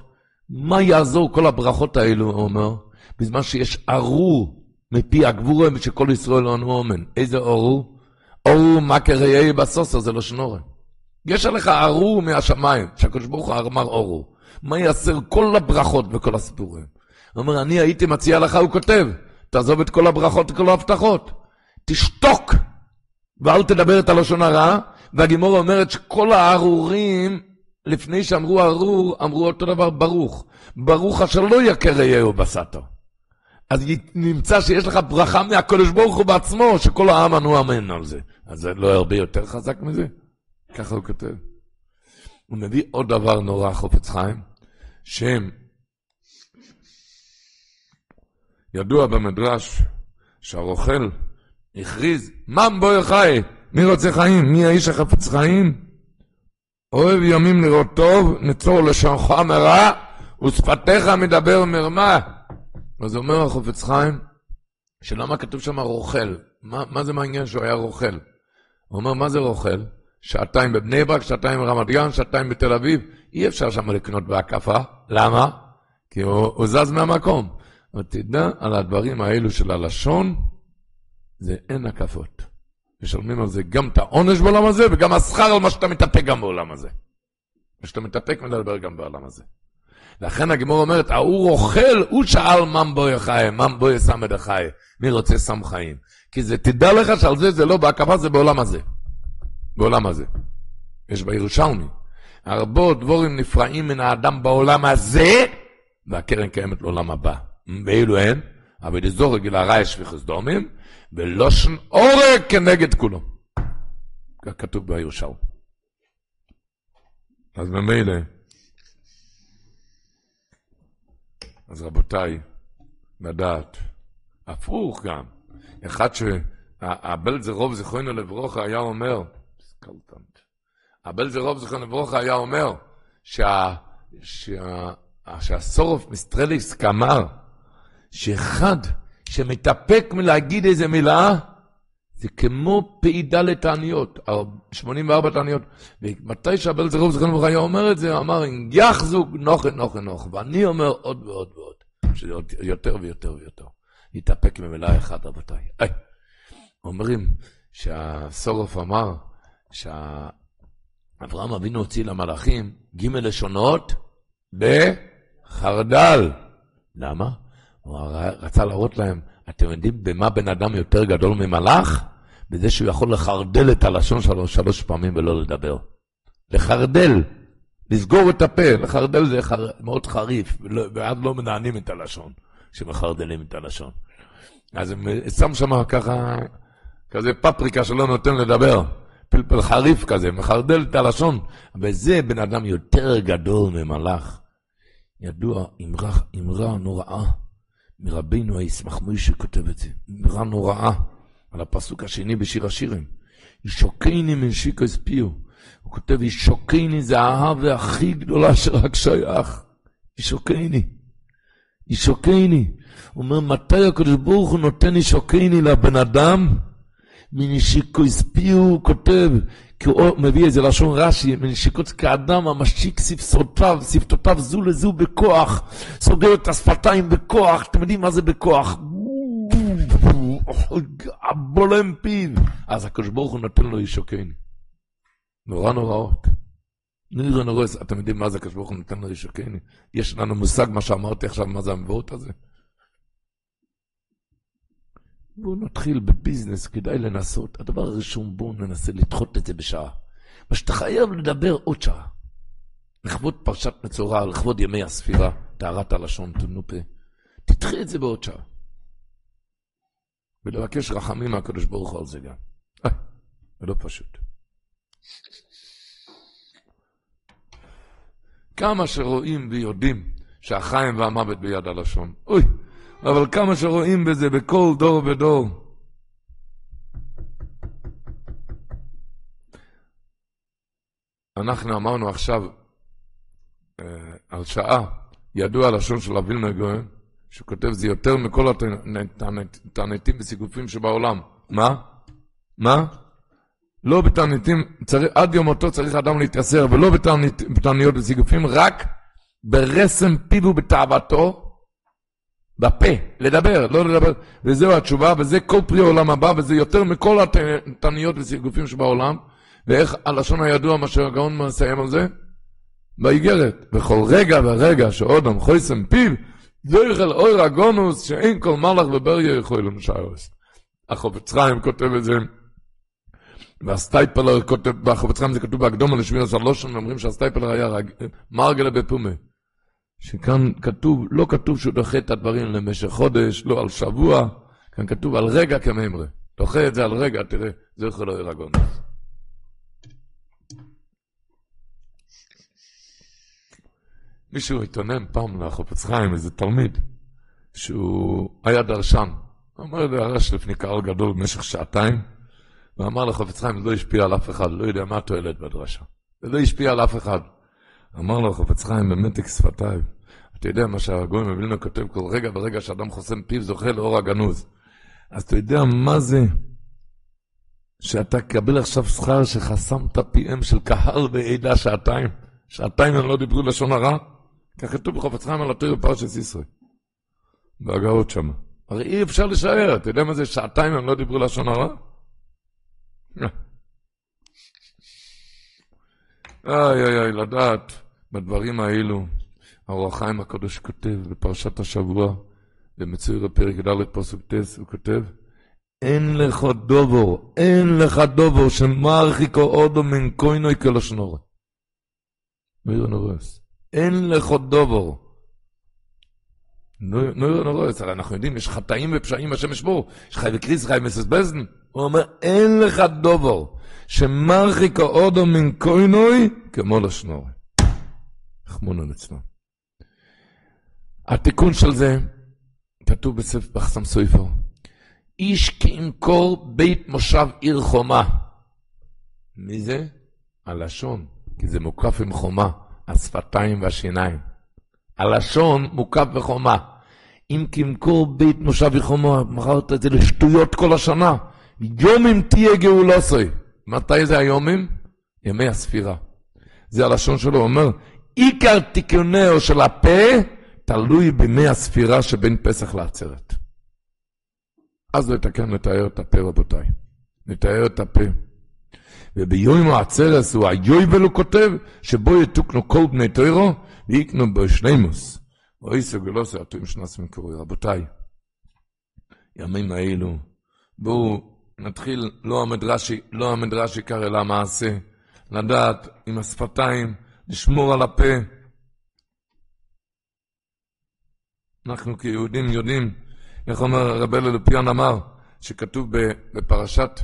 מה יעזור כל הברכות האלו, הוא אומר, בזמן שיש ארור מפי הגבורה שכל ישראל אנו אומן. איזה ארור? ארור מה כראי בסוסר, זה לא שנורא. יש עליך ארור מהשמיים, שהקדוש ברוך הוא אמר ארור. מה יעשה כל הברכות וכל הסיפורים? הוא אומר, אני הייתי מציע לך, הוא כותב, תעזוב את כל הברכות וכל ההבטחות. תשתוק, ואל תדבר את הלשון הרע. והגימורה אומרת שכל הארורים, לפני שאמרו ארור, אמרו אותו דבר ברוך. ברוך אשר לא יכר יהיו בסתו. אז נמצא שיש לך ברכה מהקדוש ברוך הוא בעצמו, שכל העם ענו אמן על זה. אז זה לא הרבה יותר חזק מזה? ככה הוא כותב. הוא מביא עוד דבר נורא, חופץ חיים, שהם ידוע במדרש שהרוכל הכריז, מן בואי חי, מי רוצה חיים? מי האיש החפץ חיים? אוהב ימים לראות טוב, נצור לשונך מרע, ושפתיך מדבר מרמה. אז אומר החופץ חיים, שלמה כתוב שם רוכל? מה, מה זה מעניין שהוא היה רוכל? הוא אומר, מה זה רוכל? שעתיים בבני ברק, שעתיים ברמת גן, שעתיים בתל אביב, אי אפשר שם לקנות בהקפה. למה? כי הוא, הוא זז מהמקום. אבל תדע על הדברים האלו של הלשון, זה אין הקפות. משלמים על זה גם את העונש בעולם הזה, וגם השכר על מה שאתה מתאפק גם בעולם הזה. מה שאתה מתאפק מדבר גם בעולם הזה. לכן הגמור אומרת, ההוא רוכל, הוא שאל מן בוי חי, מן בוי סמד חי, מי רוצה סם חיים. כי זה, תדע לך שעל זה זה לא בהקפה, זה בעולם הזה. בעולם הזה. יש בירושלמי. הרבה דבורים נפרעים מן האדם בעולם הזה, והקרן קיימת לעולם הבא. ואילו אין, אבל דזור רגיל הרע יש וחסדומים, ולושן עורק כנגד כולו. כך כתוב בירושלמי. אז ממילא, אז רבותיי, לדעת, הפוך גם, אחד שהבלט זה רוב זיכרונו לברוכה היה אומר, קלטנט. אבל זה רוב זכרון לברוכה היה אומר שה, שה, שהסורוף מסטרליסק אמר שאחד שמתאפק מלהגיד איזה מילה, זה כמו פעידה תעניות, 84 תעניות. ומתי שהבל זה רוב זכרון לברוכה היה אומר את זה, הוא אמר, יחזו נוכה נוכה נוכה. ואני אומר עוד ועוד ועוד, שזה יותר ויותר ויותר. להתאפק ממילה אחת, רבותיי. אומרים שהסורוף אמר, שאברהם אבינו הוציא למלאכים ג' לשונות בחרדל. למה? הוא רצה להראות להם, אתם יודעים במה בן אדם יותר גדול ממלאך? בזה שהוא יכול לחרדל את הלשון שלו שלוש פעמים ולא לדבר. לחרדל, לסגור את הפה, לחרדל זה חר... מאוד חריף, ואז לא מנענים את הלשון, שמחרדלים את הלשון. אז הם שם שם ככה, כזה פפריקה שלא נותן לדבר. פלפל חריף כזה, מחרדל את הלשון. וזה בן אדם יותר גדול ממלאך. ידוע, אמרה נוראה, מרבינו הישמח מוישה כותב את זה, אמרה נוראה, על הפסוק השני בשיר השירים. ישוקני מנשיקו הספיעו. הוא כותב, ישוקני זה האהבה הכי גדולה שרק שייך. ישוקני. ישוקני. הוא אומר, מתי הקדוש ברוך הוא נותן ישוקני לבן אדם? מנשיקו הספיעו, הוא כותב, כי הוא מביא איזה לשון רש"י, מנשיקות כאדם המשיק שפתותיו, שפתותיו זו לזו בכוח, סוגר את השפתיים בכוח, אתם יודעים מה זה בכוח? בולם פיו. אז הקדוש ברוך הוא נותן לו ישוקני. נורא נוראות. נראה נורא, אתם יודעים מה זה הקדוש ברוך הוא נותן לו? יש לנו מושג מה שאמרתי עכשיו, מה זה המבואות הזה? בואו נתחיל בביזנס, כדאי לנסות. הדבר הראשון, בואו ננסה לדחות את זה בשעה. מה שאתה חייב לדבר עוד שעה. לכבוד פרשת מצורע, לכבוד ימי הספירה, טהרת הלשון, תנופה. תדחי את זה בעוד שעה. ולבקש רחמים מהקדוש ברוך הוא על זה גם. אה, זה לא פשוט. כמה שרואים ויודעים שהחיים והמוות ביד הלשון. אוי, אבל כמה שרואים בזה בכל דור ודור. אנחנו אמרנו עכשיו אה, על שעה, ידוע הלשון של אבילנה גויין, שהוא כותב זה יותר מכל התעניתים וסיגופים שבעולם. מה? מה? לא בתעניתים, עד יום מותו צריך אדם להתייסר, ולא בתעניות וסיגופים, רק ברסם פיו ובתאוותו, בפה, לדבר, לא לדבר. וזהו התשובה, וזה כל פרי העולם הבא, וזה יותר מכל התעניות וסיגופים שבעולם. ואיך הלשון הידוע, מה שהגאון מסיים על זה? באיגרת, בכל רגע ורגע שאודם חויסם פיו, זוכה לאור הגנוז, שאין כל מלאך ובריה יכול לשערו. החפץ חיים כותב את זה, והסטייפלר כותב, בחפץ חיים זה כתוב בהקדמה לשמירת הלשון, אומרים שהסטייפלר היה רג... מרגלא בפומיה. שכאן כתוב, לא כתוב שהוא דוחה את הדברים למשך חודש, לא על שבוע, כאן כתוב על רגע כמימרא. דוחה את זה על רגע, תראה, זוכה לאור הגנוז. מישהו התעונן פעם לחופץ חיים, איזה תלמיד, שהוא היה דרשן. הוא אמר דרש לפני קהל גדול במשך שעתיים, ואמר לחופץ חיים, זה לא השפיע על אף אחד, לא יודע מה התועלת בדרשה. זה לא השפיע על אף אחד. אמר לו חופץ חיים במתק שפתיים, אתה יודע מה שהגוי מבינו כותב כל רגע ורגע שאדם חוסם פיו זוכה לאור הגנוז. אז אתה יודע מה זה שאתה תקבל עכשיו שכר שחסמת פיהם של קהל ועדה שעתיים? שעתיים הם לא דיברו לשון הרע? כך כתוב בחופץ חיים על התויר בפרשת ישראל. בהגאות שם. הרי אי אפשר לשער, אתה יודע מה זה שעתיים הם לא דיברו לשון הרע? איי איי איי, לדעת בדברים האלו, האור הקדוש כותב בפרשת השבוע, במצויר הפרק ד' פסוק ט', הוא כותב, אין לך דובור, אין לך דובור שמרחיקו אודו מן קוינוי כלשנורי. מאיר נורס. אין לך דובור. נו, נו, הרי אנחנו יודעים, יש חטאים ופשעים השם ישבור. יש חי וקריס, חי מססבזן. הוא אומר, אין לך דובור, שמרחיק האודו מן קוינוי, כמו לשנור. חמונו לצלם. התיקון של זה, כתוב בחסם סויפר, איש כי ימכור בית מושב עיר חומה. מי זה? הלשון, כי זה מוקף עם חומה. השפתיים והשיניים. הלשון מוקף בחומה. אם כמקור בית מושב וחומה, מכרת את זה לשטויות כל השנה. יומים תהיה גאולוסוי. מתי זה היומים? ימי הספירה. זה הלשון שלו, אומר, עיקר תיקונהו של הפה תלוי בימי הספירה שבין פסח לעצרת. אז נתקן לתאר את הפה, רבותיי. נתאר את הפה. וביום העצרס הוא היובל הוא כותב, שבו יתוקנו כל בני תוירו, ויקנו בו שלימוס. ואוי סגלוסי, התוים שנס מקורי. רבותיי, ימים האלו, בואו נתחיל, לא המדרשי, לא המדרשי קרא אלא המעשה, לדעת עם השפתיים, לשמור על הפה. אנחנו כיהודים יודעים, איך אומר רב אלה לפיון אמר, שכתוב בפרשת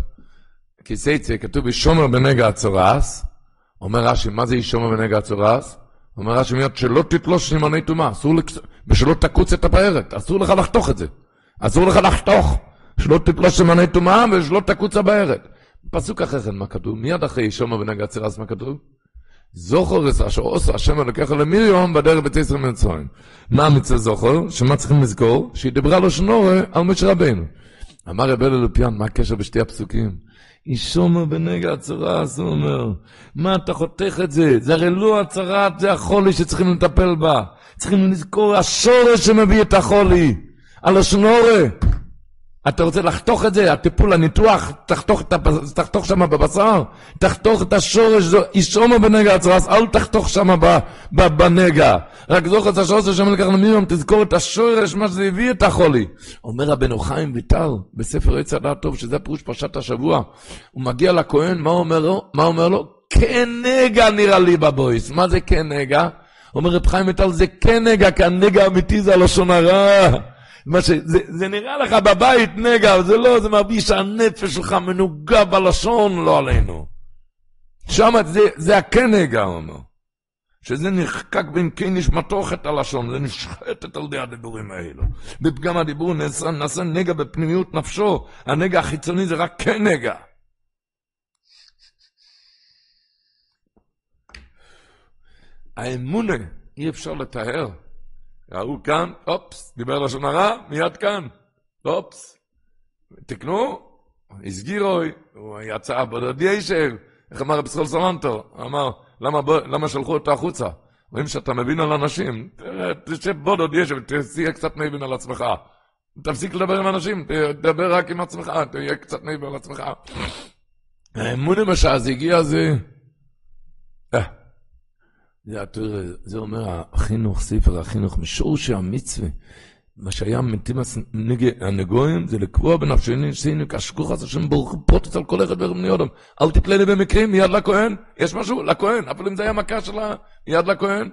כיסייצה, כתוב בשומר בנגע הצורס, אומר רש"י, מה זה ישומר בנגע הצורס? אומר רש"י מיד, שלא תתלוש סימני טומאה. ושלא תקוץ את הבארת, אסור לך לחתוך את זה. אסור לך לחתוך, שלא תתלוש סימני טומאה ושלא תקוץ הבארת. פסוק אחרי כן, מה כתוב? מיד אחרי ישומר בנגע הצורס, מה כתוב? זוכר את אשר עושה השם אלוקיך למיריום בדרך בית ישראל ממצרים. מה המצווה זוכר? שמה צריכים לזכור? שהיא דיברה לו שנורא על משה רבינו. אמר רבי אלופיאן, מה הקשר בשתי הפסוקים? אישומו בנגע הצרעת, הוא אומר. מה אתה חותך את זה? זה הרי לא הצרעת, זה החולי שצריכים לטפל בה. צריכים לזכור, השורש שמביא את החולי. על השנורה. אתה רוצה לחתוך את זה, הטיפול, הניתוח, תחתוך, תחתוך שם בבשר, תחתוך את השורש, אישומו בנגע הצרס, אל תחתוך שם בנגע. רק זוכר את השורש שם לקח למיום, תזכור את השורש, מה שזה הביא את החולי. אומר רבנו חיים ויטל, בספר עץ הדעת טוב, שזה פירוש פרשת השבוע, הוא מגיע לכהן, מה אומר לו? מה אומר לו? כנגע נראה לי בבויס. מה זה כנגע? אומר רב חיים מטל, זה כנגע, כי הנגע האמיתי זה הלשון הרע. מה ש... זה, זה נראה לך בבית נגע, זה לא, זה מרגיש שהנפש שלך מנוגע בלשון, לא עלינו. שם זה, זה הכן נגע, הוא אומר. שזה נחקק בין כן נשמתו חטא הלשון, זה נשחטת על ידי הדיבורים האלו. בפגם הדיבור נעשה, נעשה נגע בפנימיות נפשו, הנגע החיצוני זה רק כן נגע. האמונה, אי אפשר לתאר. ראו כאן, אופס, דיבר לשון הרע, מיד כאן, אופס. תקנו, הסגירו, הוא יצא בודד ישב, איך אמר רב סחול סלנטו? אמר, למה, למה שלחו אותו החוצה? רואים שאתה מבין על אנשים, תשב בודד ישב, תהיה קצת מבין על עצמך. תפסיק לדבר עם אנשים, תדבר רק עם עצמך, תהיה קצת מבין על עצמך. האמון למשל, זה הגיע זה... זה, זה אומר החינוך, ספר החינוך, משורשי המצווה. מה שהיה מתים הנגויים זה לקבוע בנפשנו שינו כשכוח הזה השם ברוך פרוטס על כל אחד בני אדם. אל תתלה לי במקרים, מיד לכהן, יש משהו, לכהן, אפילו אם זה היה מכה שלה, מיד לכהן.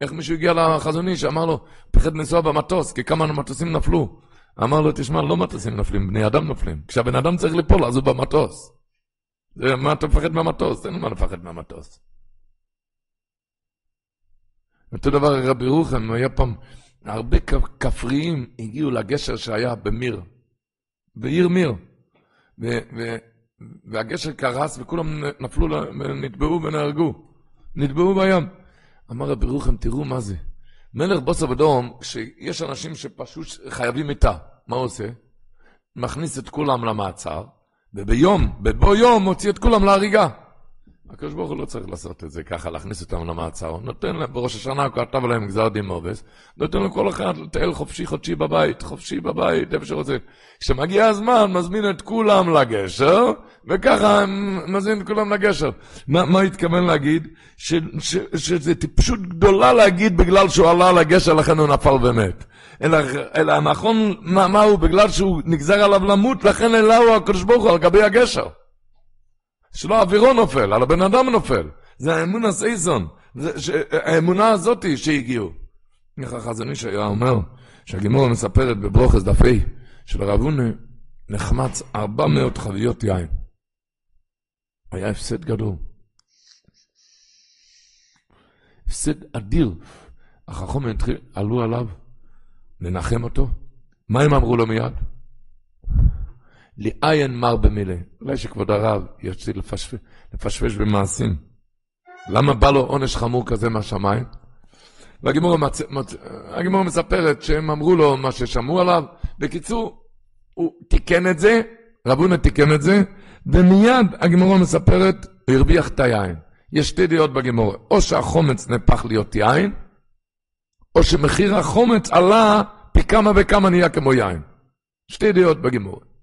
איך מישהו הגיע לחזוני שאמר לו, פחד לנסוע במטוס, כי כמה מטוסים נפלו. אמר לו, תשמע, לא מטוסים נפלים, בני אדם נופלים. כשהבן אדם צריך ליפול, אז הוא במטוס. מה אתה מפחד מהמטוס? אין מה לפחד מהמטוס. אותו דבר רבי רוחם, היה פעם, הרבה כפריים הגיעו לגשר שהיה במיר, בעיר מיר, ו, ו, והגשר קרס וכולם נפלו, נטבעו ונהרגו, נטבעו בים. אמר רבי רוחם, תראו מה זה. מלך בוסר ודום, כשיש אנשים שפשוט חייבים מיתה, מה הוא עושה? מכניס את כולם למעצר, וביום, בבוא יום, מוציא את כולם להריגה. הקדוש ברוך הוא לא צריך לעשות את זה ככה, להכניס אותם למעצר. הוא נותן להם, בראש השנה הוא כתב להם גזר דין מובס, נותן לכל אחד לטייל חופשי חודשי בבית, חופשי בבית, איפה שרוצה. כשמגיע הזמן, מזמין את כולם לגשר, וככה מזמין את כולם לגשר. מה, מה התכוון להגיד? ש, ש, שזה טיפשות גדולה להגיד בגלל שהוא עלה לגשר, לכן הוא נפל ומת. אלא, אלא נכון, מה, מה הוא? בגלל שהוא נגזר עליו למות, לכן העלה הוא הקדוש ברוך הוא על גבי הגשר. שלא אווירו נופל, על הבן אדם נופל. זה האמון הסייסון, האמונה הזאתי שהגיעו. איך החזון איש היה אומר, שהגימור מספרת בברוכס דפי, של רבוני נחמץ 400 חביות יין. היה הפסד גדול. הפסד אדיר. החכמים עלו עליו לנחם אותו. מה הם אמרו לו מיד? לעיין מר במילה. אולי שכבוד הרב יוצא לפשפש, לפשפש במעשים. למה בא לו עונש חמור כזה מהשמיים? והגימור מצ... מצ... מספרת שהם אמרו לו מה ששמעו עליו. בקיצור, הוא תיקן את זה, רבונה תיקן את זה, ומיד הגימורה מספרת, הוא הרוויח את היין. יש שתי דעות בגימורה, או שהחומץ נהפך להיות יין, או שמחיר החומץ עלה פי כמה וכמה נהיה כמו יין. שתי דעות בגימורה.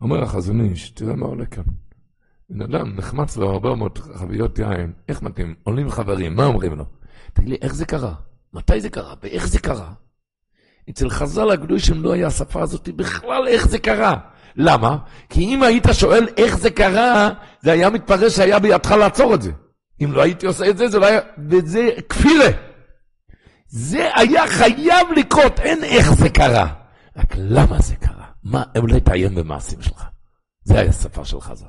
אומר החזון איש, תראה מה עולה כאן. בן אדם נחמץ לו הרבה מאוד חביות יין, איך מתאים? עולים חברים, מה אומרים לו? תגיד לי, איך זה קרה? מתי זה קרה? ואיך זה קרה? אצל חז"ל הקדושים לא היה השפה הזאת בכלל איך זה קרה. למה? כי אם היית שואל איך זה קרה, זה היה מתפרש שהיה בידך לעצור את זה. אם לא הייתי עושה את זה, זה לא היה... וזה כפילה. זה היה חייב לקרות, אין איך זה קרה. רק למה זה קרה? מה, אולי תעיין במעשים שלך. זה היה השפה של חז"ל.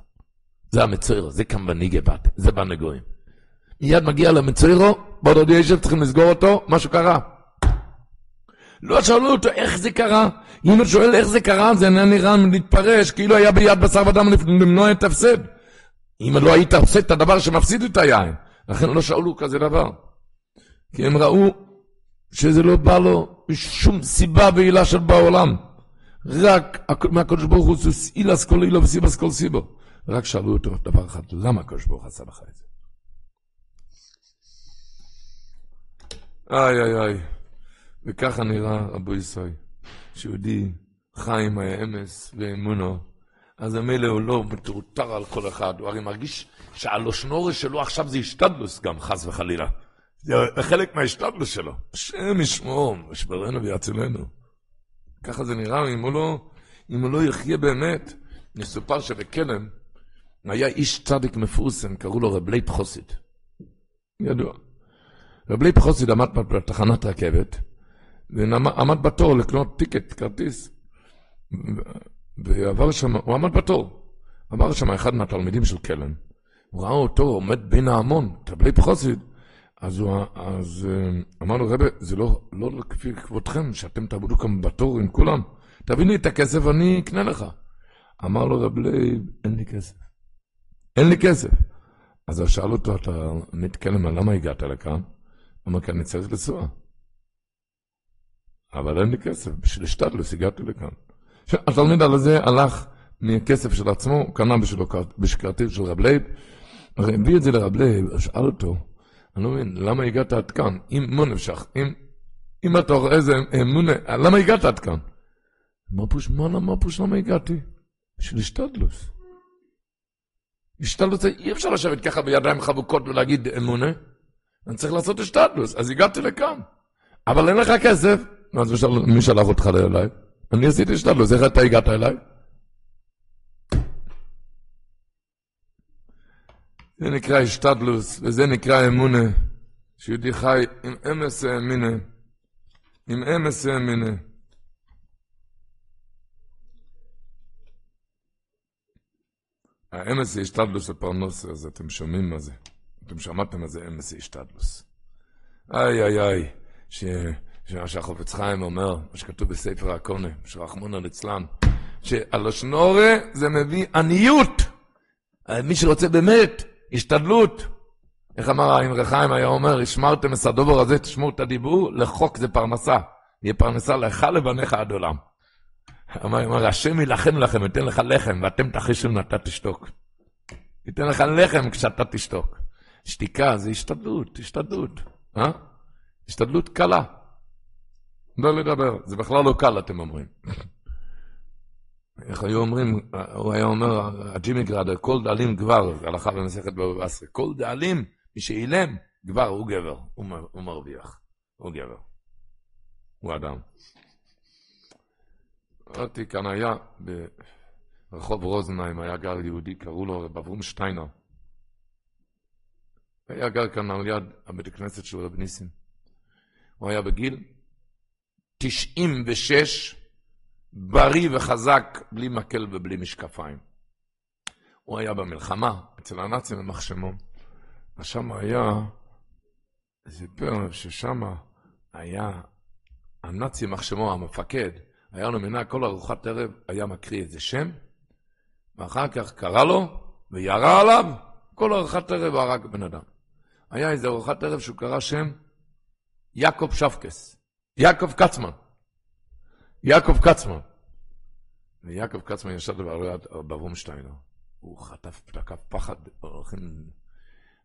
זה המצוירו, זה כאן בניגה בת, זה בנגויים. מיד מגיע למצוירו, בעוד עוד ישב צריכים לסגור אותו, משהו קרה. לא שאלו אותו איך זה קרה. אם הוא שואל איך זה קרה, זה אינה נראה להתפרש, כאילו היה ביד בשר ודם למנוע את ההפסד. אם לא היית עושה את הדבר שמפסיד את היין. לכן לא שאלו כזה דבר. כי הם ראו שזה לא בא לו משום סיבה ועילה של בעולם. רק מהקדוש ברוך הוא זה אילס כל אילו וסיבס כל סיבו. רק שאלו אותו דבר אחד, למה הקדוש ברוך עשה לך את זה? איי איי איי. וככה נראה רבו ישראל, שיהודי חי עם האמס ואמונו, אז ממילא הוא לא מטורטר על כל אחד, הוא הרי מרגיש שהלשון הרע שלו עכשיו זה השתדלות גם, חס וחלילה. זה חלק מההשתדלות שלו. השם ישמור, ישמרנו ויצילנו. ככה זה נראה, אם הוא לא, אם הוא לא יחיה באמת. מסופר שבקלם, היה איש צדיק מפורסם, קראו לו רב לייב חסיד. ידוע. רב לייב חסיד עמד בתחנת רכבת, ועמד בתור לקנות ticket, כרטיס. ועבר שם, הוא עמד בתור. עבר שם אחד מהתלמידים של קלם. הוא ראה אותו עומד בין ההמון, רב לייב חסיד. אז, הוא, אז אה, אמר לו, רבי, זה לא, לא כפי כבודכם, שאתם תעמדו כאן בתור עם כולם. תביא לי את הכסף, אני אקנה לך. אמר לו רב לייב, אין לי כסף. אין לי כסף. אז הוא שאל אותו, אתה מתקלם, למה הגעת לכאן? אמר, כי אני צריך לנסוע. אבל אין לי כסף, בשביל השתדלות הגעתי לכאן. התלמיד על זה הלך מכסף של עצמו, קנה בשבילו כרטיס של רב לייב, הביא את זה לרב לייב, שאל אותו, אני לא מבין, למה הגעת עד כאן? ממה נפשך, אם, אם אתה רואה איזה אמונה, למה הגעת עד כאן? מה פשט, מה, מה פשט, למה הגעתי? בשביל השתדלות. השתדלות, אי אפשר לשבת ככה בידיים חבוקות ולהגיד אמונה. אני צריך לעשות השתדלוס, אז הגעתי לכאן. אבל אין לך כסף. אז מי שלח אותך אליי? אני עשיתי השתדלוס, איך אתה הגעת אליי? זה נקרא השתדלוס, וזה נקרא אמונה, שיהודי חי עם אמס האמינה, עם אמס האמינה. האמס זה השתדלוס לפרנוסה, אז אתם שומעים מה זה. אתם שמעתם מה זה אמס זה השתדלוס. איי איי איי, שמה שהחופץ חיים אומר, מה שכתוב בספר הקונה, שרחמונה ליצלן, שהלושנורה זה מביא עניות. מי שרוצה באמת, השתדלות. איך אמר האמרי חיים היה אומר, השמרתם את הדובר הזה, תשמעו את הדיבור, לחוק זה פרנסה. יהיה פרנסה לך לבניך עד עולם. אמר, אמר, השם יילחם לכם, ייתן לך לחם, ואתם תחישו אם אתה תשתוק. ייתן לך לחם כשאתה תשתוק. שתיקה זה השתדלות, השתדלות. אה? השתדלות קלה. לא לדבר, זה בכלל לא קל, אתם אומרים. איך היו אומרים, הוא היה אומר, הג'ימי גראדר, כל דאלים גבר, הלכה במסכת בבא בסרי, כל דאלים, מי שאילם, גבר, הוא גבר, הוא, הוא מרוויח, הוא גבר, הוא אדם. ראיתי כאן היה, ברחוב רוזנהיים, היה גר יהודי, קראו לו רב אברום שטיינר. היה גר כאן על יד הבית הכנסת של רב ניסים. הוא היה בגיל 96, בריא וחזק, בלי מקל ובלי משקפיים. הוא היה במלחמה, אצל הנאצים במחשמון. ושם היה, סיפר ששם היה הנאצי מחשמו, המפקד, היה לו מנהג כל ארוחת ערב, היה מקריא איזה שם, ואחר כך קרא לו וירה עליו, כל ארוחת ערב הרג בן אדם. היה איזה ארוחת ערב שהוא קרא שם יעקב שפקס, יעקב קצמן. יעקב קצמן. ויעקב קצמן ישב באברום שטיינר. הוא חטף, תקף פחד,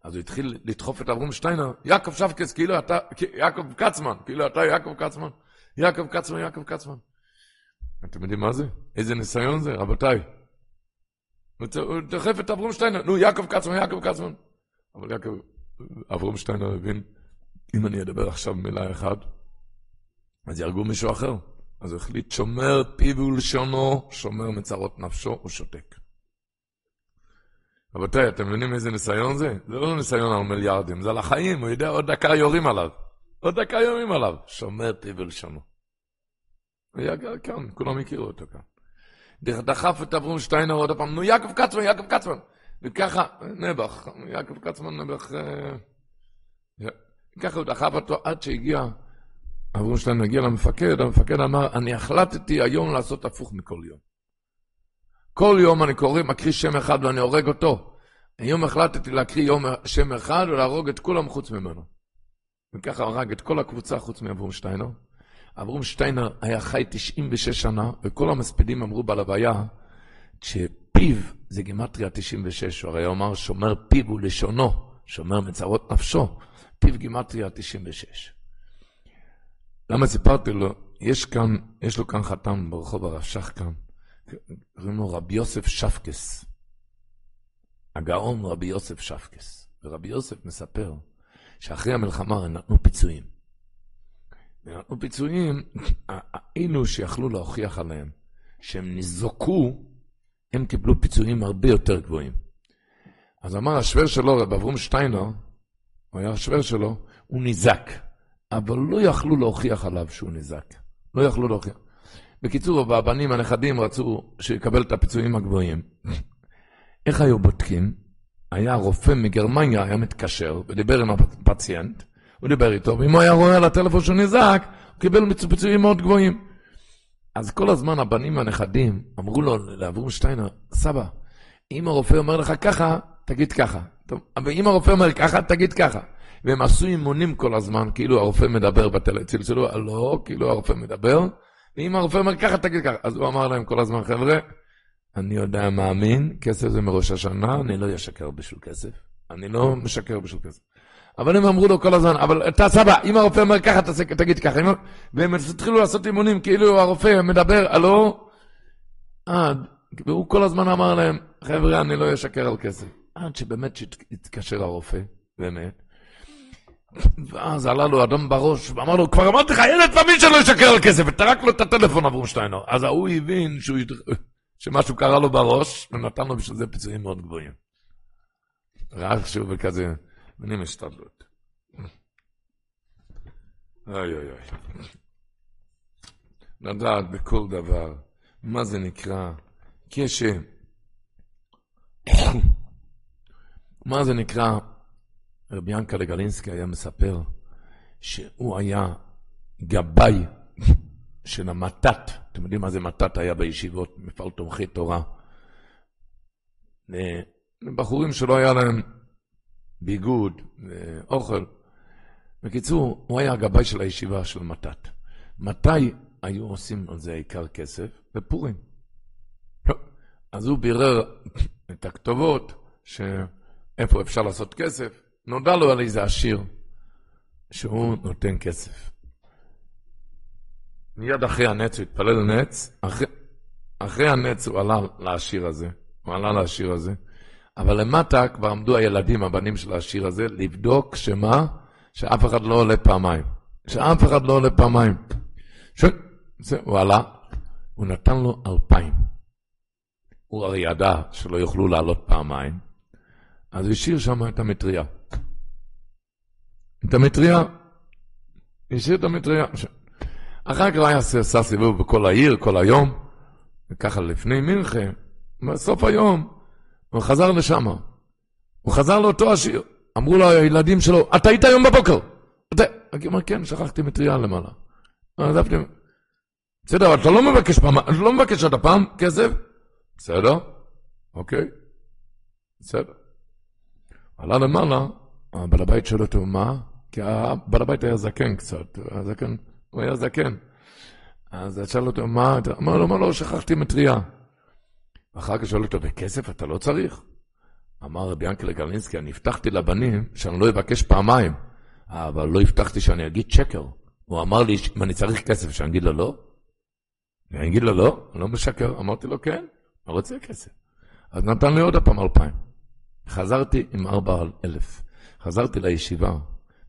אז הוא התחיל לדחוף את אברום שטיינר, יעקב שפקס, כאילו אתה, יעקב קצמן, כאילו אתה יעקב קצמן, יעקב קצמן, יעקב קצמן. אתם יודעים מה זה? איזה ניסיון זה, רבותיי? הוא דחף את אברום שטיינר, נו, יעקב קצמן, יעקב קצמן. אבל יעקב, אברום שטיינר הבין, אם אני אדבר עכשיו מילה אחת, אז יהרגו מישהו אחר. אז הוא החליט, שומר פיו ולשונו, שומר מצרות נפשו, הוא שותק. רבותיי, אתם מבינים איזה ניסיון זה? זה לא ניסיון על מיליארדים, זה על החיים, הוא יודע, עוד דקה יורים עליו. עוד דקה יורים עליו. שומר פיו ולשונו. היה כאן, כולם הכירו אותו כאן. דחף את אברום שטיינר עוד פעם, נו יעקב קצמן, יעקב קצמן. וככה, נעבך, יעקב קצמן נעבך, אה, ככה הוא דחף אותו עד שהגיע, אברום שטיינר הגיע למפקד, המפקד אמר, אני החלטתי היום לעשות הפוך מכל יום. כל יום אני קורא, מקריא שם אחד ואני הורג אותו. היום החלטתי להקריא יום שם אחד ולהרוג את כולם חוץ ממנו. וככה הרג את כל הקבוצה חוץ מאברום שטיינר. אברום שטיינר היה חי 96 שנה, וכל המספידים אמרו בלוויה, שפיו זה גימטריה 96, הוא הרי אמר שומר פיו ולשונו, שומר מצרות נפשו, פיו גימטריה 96. למה סיפרתי לו? יש כאן, יש לו כאן חתם ברחוב הרש"ח כאן, קוראים לו רבי יוסף שפקס. הגאון רבי יוסף שפקס. ורבי יוסף מספר שאחרי המלחמה נתנו פיצויים. ונתנו פיצויים, אלו שיכלו להוכיח עליהם שהם ניזוקו, הם קיבלו פיצויים הרבה יותר גבוהים. אז אמר השוור שלו, רב אברום שטיינר, הוא היה השוור שלו, הוא ניזק. אבל לא יכלו להוכיח עליו שהוא ניזק. לא יכלו להוכיח. בקיצור, הבנים הנכדים רצו שיקבל את הפיצויים הגבוהים. איך היו בודקים? היה רופא מגרמניה, היה מתקשר ודיבר עם הפציינט, הוא דיבר איתו, ואם הוא היה רואה על הטלפון שהוא נזעק, הוא קיבל פיצויים מאוד גבוהים. אז כל הזמן הבנים והנכדים אמרו לו, לאברום שטיינר, סבא, אם הרופא אומר לך ככה, תגיד ככה. טוב, אבל אם הרופא אומר ככה, תגיד ככה. והם עשו אימונים כל הזמן, כאילו הרופא מדבר בטלפון, צלצלו, לא, כאילו הרופא מדבר, ואם הרופא אומר ככה, תגיד ככה. אז הוא אמר להם כל הזמן, חבר'ה, אני יודע, מאמין, כסף זה מראש השנה, אני לא אשקר בשביל כסף. אני לא משקר בשביל כסף. אבל הם אמרו לו כל הזמן, אבל אתה סבא, אם הרופא אומר ככה, תגיד ככה. והם התחילו לעשות אימונים, כאילו הרופא מדבר, הלו? עד, והוא כל הזמן אמר להם, חבר'ה, אני לא אשקר על כסף. עד שבאמת התקשר הרופא, באמת. ואז עלה לו אדום בראש, ואמר לו, כבר אמרתי לך, ילד תמיד שלא ישקר על כסף, וטרק לו את הטלפון עבור שטיינר. אז ההוא הבין שהוא, שמשהו קרה לו בראש, ונתן לו בשביל זה פיצויים מאוד גבוהים. רק שהוא בכזה, אני משתדלות. אוי אוי אוי. לדעת בכל דבר, מה זה נקרא, כש... מה זה נקרא רבי ינקלה גלינסקי היה מספר שהוא היה גבאי של המתת, אתם יודעים מה זה מתת היה בישיבות, מפעל תומכי תורה. בחורים שלא היה להם ביגוד ואוכל. בקיצור, הוא היה הגבאי של הישיבה של מתת. מתי היו עושים על זה עיקר כסף? בפורים. אז הוא בירר את הכתובות, שאיפה אפשר לעשות כסף. נודע לו על איזה עשיר שהוא נותן כסף. מיד אחרי הנץ, הוא התפלל לנץ, אחרי, אחרי הנץ הוא עלה לעשיר הזה, הוא עלה לעשיר הזה, אבל למטה כבר עמדו הילדים, הבנים של העשיר הזה, לבדוק שמה? שאף אחד לא עולה פעמיים. שאף אחד לא עולה פעמיים. ש... זה, הוא עלה, הוא נתן לו אלפיים. הוא הרי ידע שלא יוכלו לעלות פעמיים, אז השאיר שם את המטריה. את המטריה. השאיר את המטריה. אחר כך היה עשה סיבוב בכל העיר, כל היום, וככה לפני מנחה, בסוף היום, הוא חזר לשם. הוא חזר לאותו השיר. אמרו לו הילדים שלו, אתה היית היום בבוקר. אתה... הוא אומר, כן, שכחתי מטריה למעלה. עזבתי. בסדר, אבל אתה לא מבקש פעם, אתה לא מבקש עוד הפעם כסף? בסדר, אוקיי, בסדר. עלה למעלה, הבעל הבית שואל אותו, מה? כי הבעל הבית היה זקן קצת, הזקן, הוא היה זקן. אז שאל אותו, מה? אמר לו, מה לא, שכחתי מטריה. אחר כך שואל אותו, בכסף אתה לא צריך? אמר רבי ינקלה גרלינסקי, אני הבטחתי לבנים שאני לא אבקש פעמיים, אבל לא הבטחתי שאני אגיד שקר. הוא אמר לי, אם אני צריך כסף, שאני אגיד לו לא? אני אגיד לו לא, אני לא משקר. אמרתי לו, כן, אני רוצה כסף. אז נתן לי עוד הפעם אלפיים. חזרתי עם ארבע אלף. חזרתי לישיבה,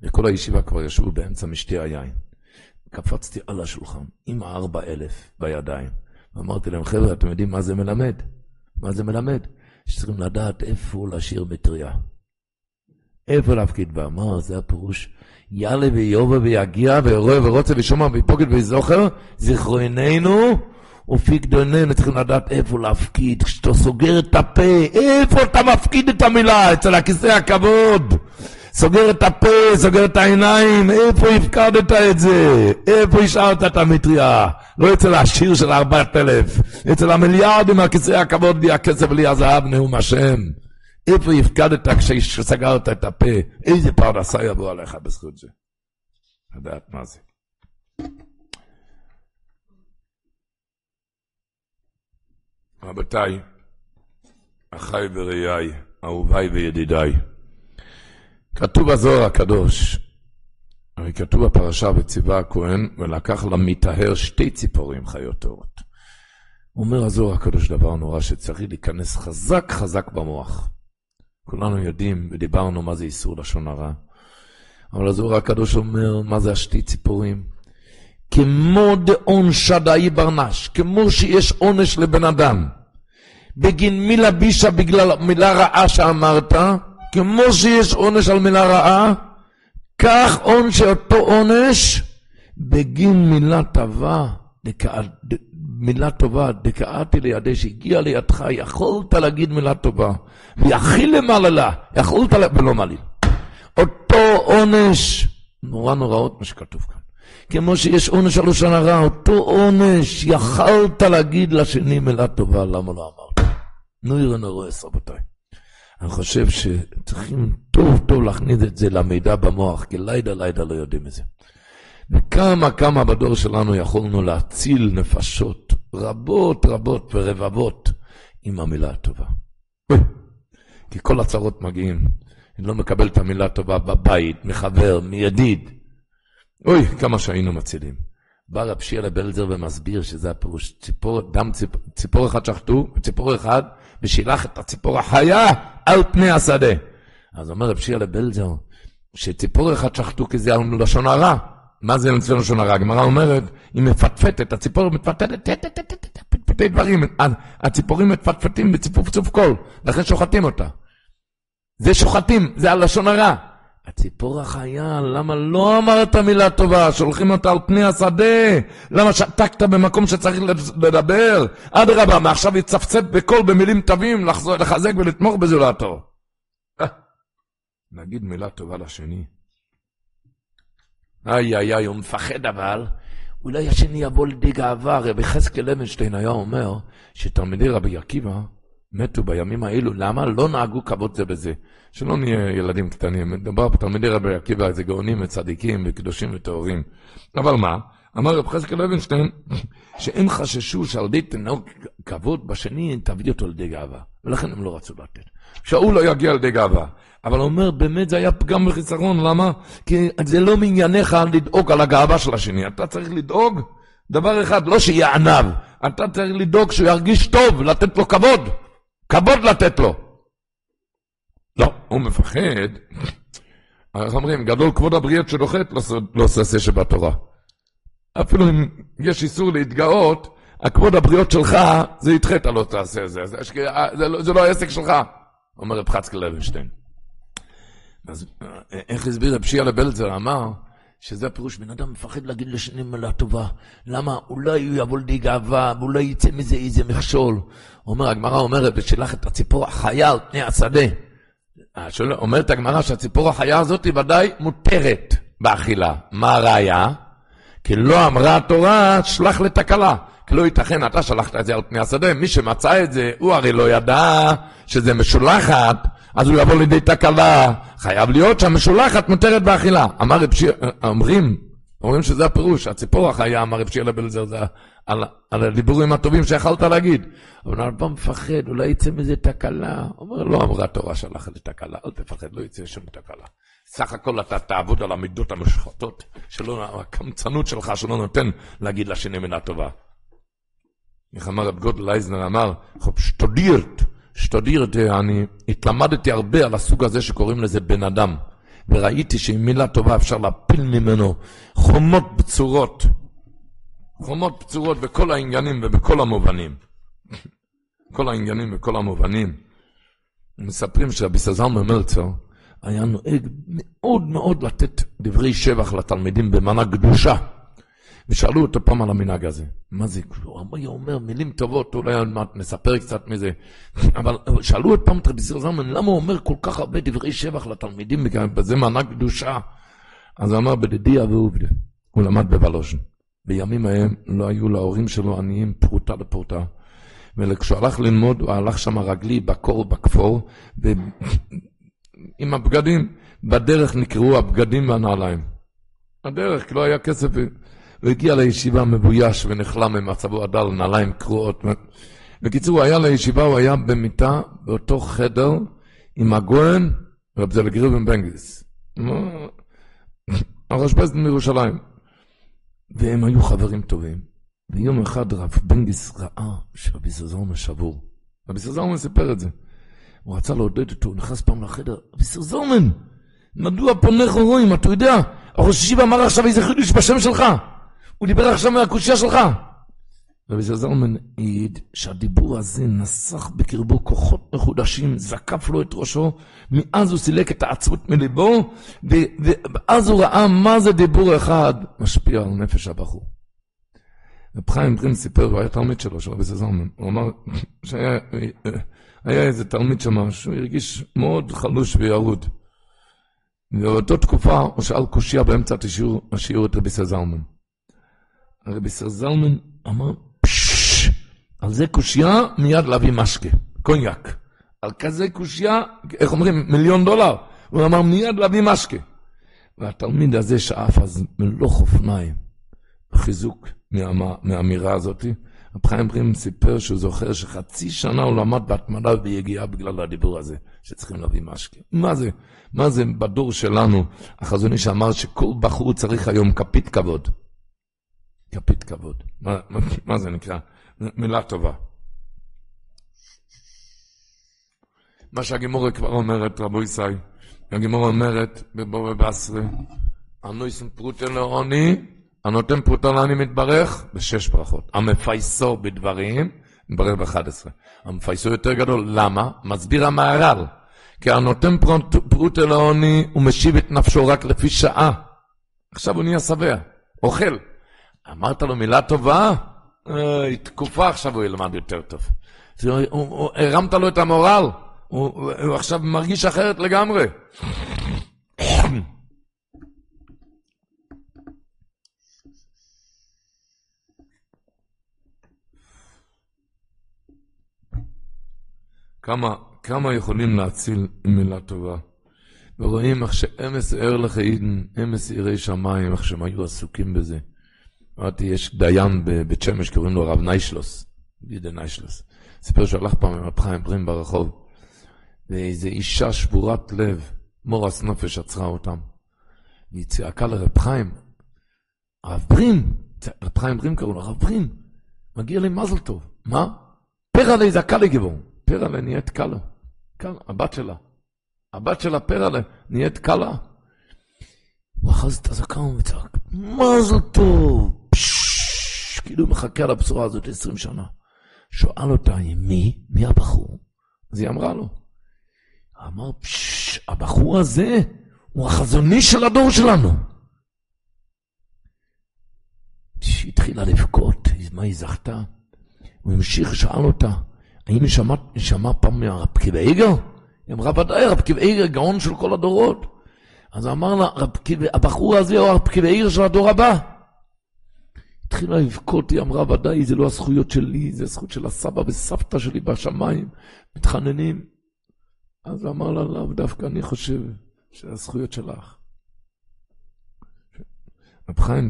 וכל הישיבה כבר ישבו באמצע משתי היין. קפצתי על השולחן עם הארבע אלף בידיים, ואמרתי להם, חבר'ה, אתם יודעים מה זה מלמד? מה זה מלמד? שצריכים לדעת איפה להשאיר מטריה. איפה להפקיד בה. מה זה הפירוש? יאללה ויובה ויגיע ורואה ורוצה ושומע ויפוקד וזוכר, זיכרוננו ופיקדוננו, צריכים לדעת איפה להפקיד. כשאתה סוגר את הפה, איפה אתה מפקיד את המילה? אצל הכיסא הכבוד. סוגר את הפה, סוגר את העיניים, איפה הפקדת את זה? איפה השארת את המטריה? לא אצל העשיר של ארבעת אלף, אצל המיליארדים, הכיסא הכבוד, בלי הכסף, בלי הזהב, נאום השם. איפה הפקדת כשסגרת את הפה? איזה פרנסה יבוא עליך בזכות זה? לדעת מה זה. רבותיי, אחיי ורעיי, אהוביי וידידיי, כתוב בזוהר הקדוש, הרי כתוב בפרשה וציווה הכהן, ולקח למטהר שתי ציפורים חיות טהורות. אומר הזוהר הקדוש דבר נורא שצריך להיכנס חזק חזק במוח. כולנו יודעים ודיברנו מה זה איסור לשון הרע. אבל הזוהר הקדוש אומר, מה זה השתי ציפורים? כמה דעונשא דהאי בר נש, כמו שיש עונש לבן אדם. בגין מילה בישה בגלל מילה רעה שאמרת, כמו שיש עונש על מילה רעה, כך עונש אותו עונש בגין מילה טובה, מילה טובה, דקאתי לידי שהגיע לידך, יכולת להגיד מילה טובה, ויכיל למעלה, יכולת, ולא מעליל. אותו עונש, נורא נוראות מה שכתוב כאן. כמו שיש עונש על לשון הרע, אותו עונש, יכלת להגיד לשני מילה טובה, למה לא אמרת? נו יראה נורס, רבותיי. אני חושב שצריכים טוב טוב להכניס את זה למידע במוח, כי לידה לידה לא יודעים את זה. וכמה כמה בדור שלנו יכולנו להציל נפשות רבות רבות ורבבות עם המילה הטובה. כי כל הצרות מגיעים. אני לא מקבל את המילה הטובה בבית, מחבר, מידיד. אוי, כמה שהיינו מצילים. בא רב שירה בלזר ומסביר שזה הפירוש, ציפור, דם ציפ, ציפור אחד שחטו, ציפור אחד, ושילח את הציפור החיה על פני השדה. אז אומר רב שירה בלזר, שציפור אחד שחטו כי זה על לשון הרע. מה זה אצלנו לשון הרע? הגמרא אומרת, היא מפטפטת, הציפור מפטפטת, פטפטי דברים, הציפורים מפטפטים בציפוף קול, לכן שוחטים אותה. זה שוחטים, זה הלשון הרע. הציפור החיה, למה לא אמרת מילה טובה? שולחים אותה על פני השדה. למה שתקת במקום שצריך לדבר? אדרבה, מעכשיו יצפצף בקול במילים טובים, לחזק ולתמוך בזולתו. אה, נגיד מילה טובה לשני. איי איי איי, הוא מפחד אבל, אולי השני יבוא לידי גאווה. רבי חזקאל לוינשטיין היה אומר שתלמידי רבי עקיבא מתו בימים האלו, למה? לא נהגו כבוד זה בזה. שלא נהיה ילדים קטנים, מדובר פה תלמידי רבי עקיבא, זה גאונים וצדיקים וקדושים וטהורים. אבל מה? אמר רב חזקאל לוינשטיין, שהם חששו שעל ידי תנהוג כבוד בשני, תביא אותו לידי גאווה. ולכן הם לא רצו לתת. שאול לא יגיע לידי גאווה. אבל הוא אומר, באמת זה היה פגם וחיסרון, למה? כי זה לא מענייניך לדאוג על הגאווה של השני. אתה צריך לדאוג דבר אחד, לא שיהיה עניו. אתה צריך לדאוג שהוא ירגיש טוב, לתת לו כבוד. כבוד לתת לו. לא, הוא מפחד. איך אומרים, גדול כבוד הבריאות שנוחת, לא עושה שבתורה. אפילו אם יש איסור להתגאות, הכבוד הבריאות שלך, זה ידחה, אתה לא תעשה זה. זה, זה, לא, זה לא העסק שלך, אומר רב חצקל לוינשטיין. אז איך הסביר רב שיעה לבלזר? אמר שזה הפירוש, בן אדם מפחד להגיד לשני מילה טובה. למה? אולי הוא יבוא לידי גאווה, ואולי יצא מזה איזה מכשול. אומר, הגמרא אומרת, ושלח את הציפור החיה על פני השדה. אומרת הגמרא שהציפור החיה הזאת היא ודאי מותרת באכילה. מה הראיה? כי לא אמרה התורה, שלח לתקלה. כי לא ייתכן, אתה שלחת את זה על פני השדה, מי שמצא את זה, הוא הרי לא ידע שזה משולחת, אז הוא יבוא לידי תקלה. חייב להיות שהמשולחת מותרת באכילה. אמר רב שיר, אומרים, אומרים שזה הפירוש, הציפור החיה, אמר רב שיר לבלזר, זה על, על הדיבורים הטובים שיכלת להגיד. אבל הרמב"ם מפחד, אולי יצא מזה תקלה. אומר, לא אמרה תורה שלח לתקלה, אל תפחד, לא יצא שום תקלה. סך הכל אתה תעבוד על המידות המשחטות, שלא, הקמצנות שלך שלא נותן להגיד לשני מילה טובה. איך אמר רב גודל אייזנר, אמר, שטודירט, שטודירט, אני התלמדתי הרבה על הסוג הזה שקוראים לזה בן אדם, וראיתי שעם מילה טובה אפשר להפיל ממנו חומות בצורות, חומות בצורות בכל העניינים ובכל המובנים. כל העניינים וכל המובנים. מספרים שרבי סזלמן מלצר היה נוהג מאוד מאוד לתת דברי שבח לתלמידים במנה קדושה. ושאלו אותו פעם על המנהג הזה. מה זה? הוא היה אומר מילים טובות, אולי עוד מעט נספר קצת מזה. אבל שאלו עוד פעם את רבי זלמן, למה הוא אומר כל כך הרבה דברי שבח לתלמידים בזה מנה קדושה? אז הוא אמר, בדידי ועובדה. הוא למד בוולוז'ן. בימים ההם לא היו להורים שלו עניים פרוטה לפרוטה. וכשהוא הלך ללמוד, הוא הלך שם רגלי בקור בכפור, עם הבגדים. בדרך נקראו הבגדים והנעליים. הדרך, כי לא היה כסף. הוא הגיע לישיבה מבויש ונחלם ממצבו הדל, נעליים קרועות. בקיצור, הוא היה לישיבה, הוא היה במיטה, באותו חדר, עם הגוהן, רב זלג ריבן בנגיס. הרשב"ז מירושלים. והם היו חברים טובים. ויום אחד רב בנגיס ראה שרבי סזרמן שבור. רבי סזרמן סיפר את זה. הוא רצה לעודד אותו, הוא נכנס פעם לחדר, רבי סזרמן, מדוע פונך רואים? אתה יודע, הראש ישיבה אמר עכשיו איזה חידוש בשם שלך. הוא דיבר עכשיו מהקושייה שלך. רבי זלמן העיד שהדיבור הזה נסח בקרבו כוחות מחודשים, זקף לו את ראשו, מאז הוא סילק את העצמות מליבו, ואז הוא ראה מה זה דיבור אחד משפיע על נפש הבחור. רב חיים ברין סיפר, הוא היה תלמיד שלו, של רבי זלמן, הוא אמר שהיה איזה תלמיד שם, שהוא הרגיש מאוד חלוש וירוד. ובאותה תקופה הוא שאל קושייה באמצע השיעור את רבי זלמן. רבי זלמן אמר, על זה קושייה, מיד להביא משקה, קוניאק. על כזה קושייה, איך אומרים, מיליון דולר. הוא אמר מיד להביא משקה. והתלמיד הזה שאף אז מלוך אופניים, חיזוק מהאמירה הזאת. רב חיים פרים סיפר שהוא זוכר שחצי שנה הוא למד בהתמדה ויגיעה בגלל הדיבור הזה, שצריכים להביא משקה. מה זה? מה זה בדור שלנו, החזון איש אמר שכל בחור צריך היום כפית כבוד. כפית כבוד. מה, מה, מה זה נקרא? מילה טובה. מה שהגימורה כבר אומרת, רבו ישי, הגימורה אומרת בבורא בסרי, אנויסן פרוטן לעוני, הנותן פרוטה לעני מתברך בשש ברכות. המפייסו בדברים, מתברך ב-11. המפייסו יותר גדול, למה? מסביר המהר"ל. כי הנותן פרוטה לעוני, הוא משיב את נפשו רק לפי שעה. עכשיו הוא נהיה שבע, אוכל. אמרת לו מילה טובה? אה, תקופה עכשיו הוא ילמד יותר טוב. הרמת לו את המורל, הוא, עכשיו מרגיש אחרת לגמרי. כמה, כמה יכולים להציל מילה טובה. ורואים איך שאמס ער לחיידן, אמס יראי שמיים, איך שהם היו עסוקים בזה. אמרתי, יש דיין בבית שמש, קוראים לו הרב ניישלוס, יהודה ניישלוס. סיפר שהוא הלך פעם עם רב חיים פרים ברחוב, ואיזו אישה שבורת לב, מורס נפש עצרה אותם. והיא צעקה לרב חיים, הרב פרים, רב חיים פרים קראו לו, הרב פרים, מגיע לי מזל טוב. מה? לי זעקה לי גיבור. פרלה נהיית קלה. כאן, הבת שלה. הבת שלה פרלה נהיית קלה. הוא אחז את הזקן וצעק, מזל טוב! כאילו מחכה לבשורה הזאת עשרים שנה. שואל אותה, מי? מי הבחור? אז היא אמרה לו. אמר, פשש, הבחור הזה הוא החזוני של הדור שלנו. היא התחילה לבכות, מה היא זכתה? הוא המשיך, שאל אותה, האם שמע פעם מהרב פקיד איגר? היא אמרה, ודאי, רב פקיד איגר גאון של כל הדורות. אז אמר לה, הבחור הזה הוא הרב פקיד איגר של הדור הבא. התחילה לבכות, היא אמרה, ודאי, זה לא הזכויות שלי, זה הזכות של הסבא וסבתא שלי בשמיים, מתחננים. אז אמר לה, לאו דווקא אני חושב שהזכויות שלך. רב חיים,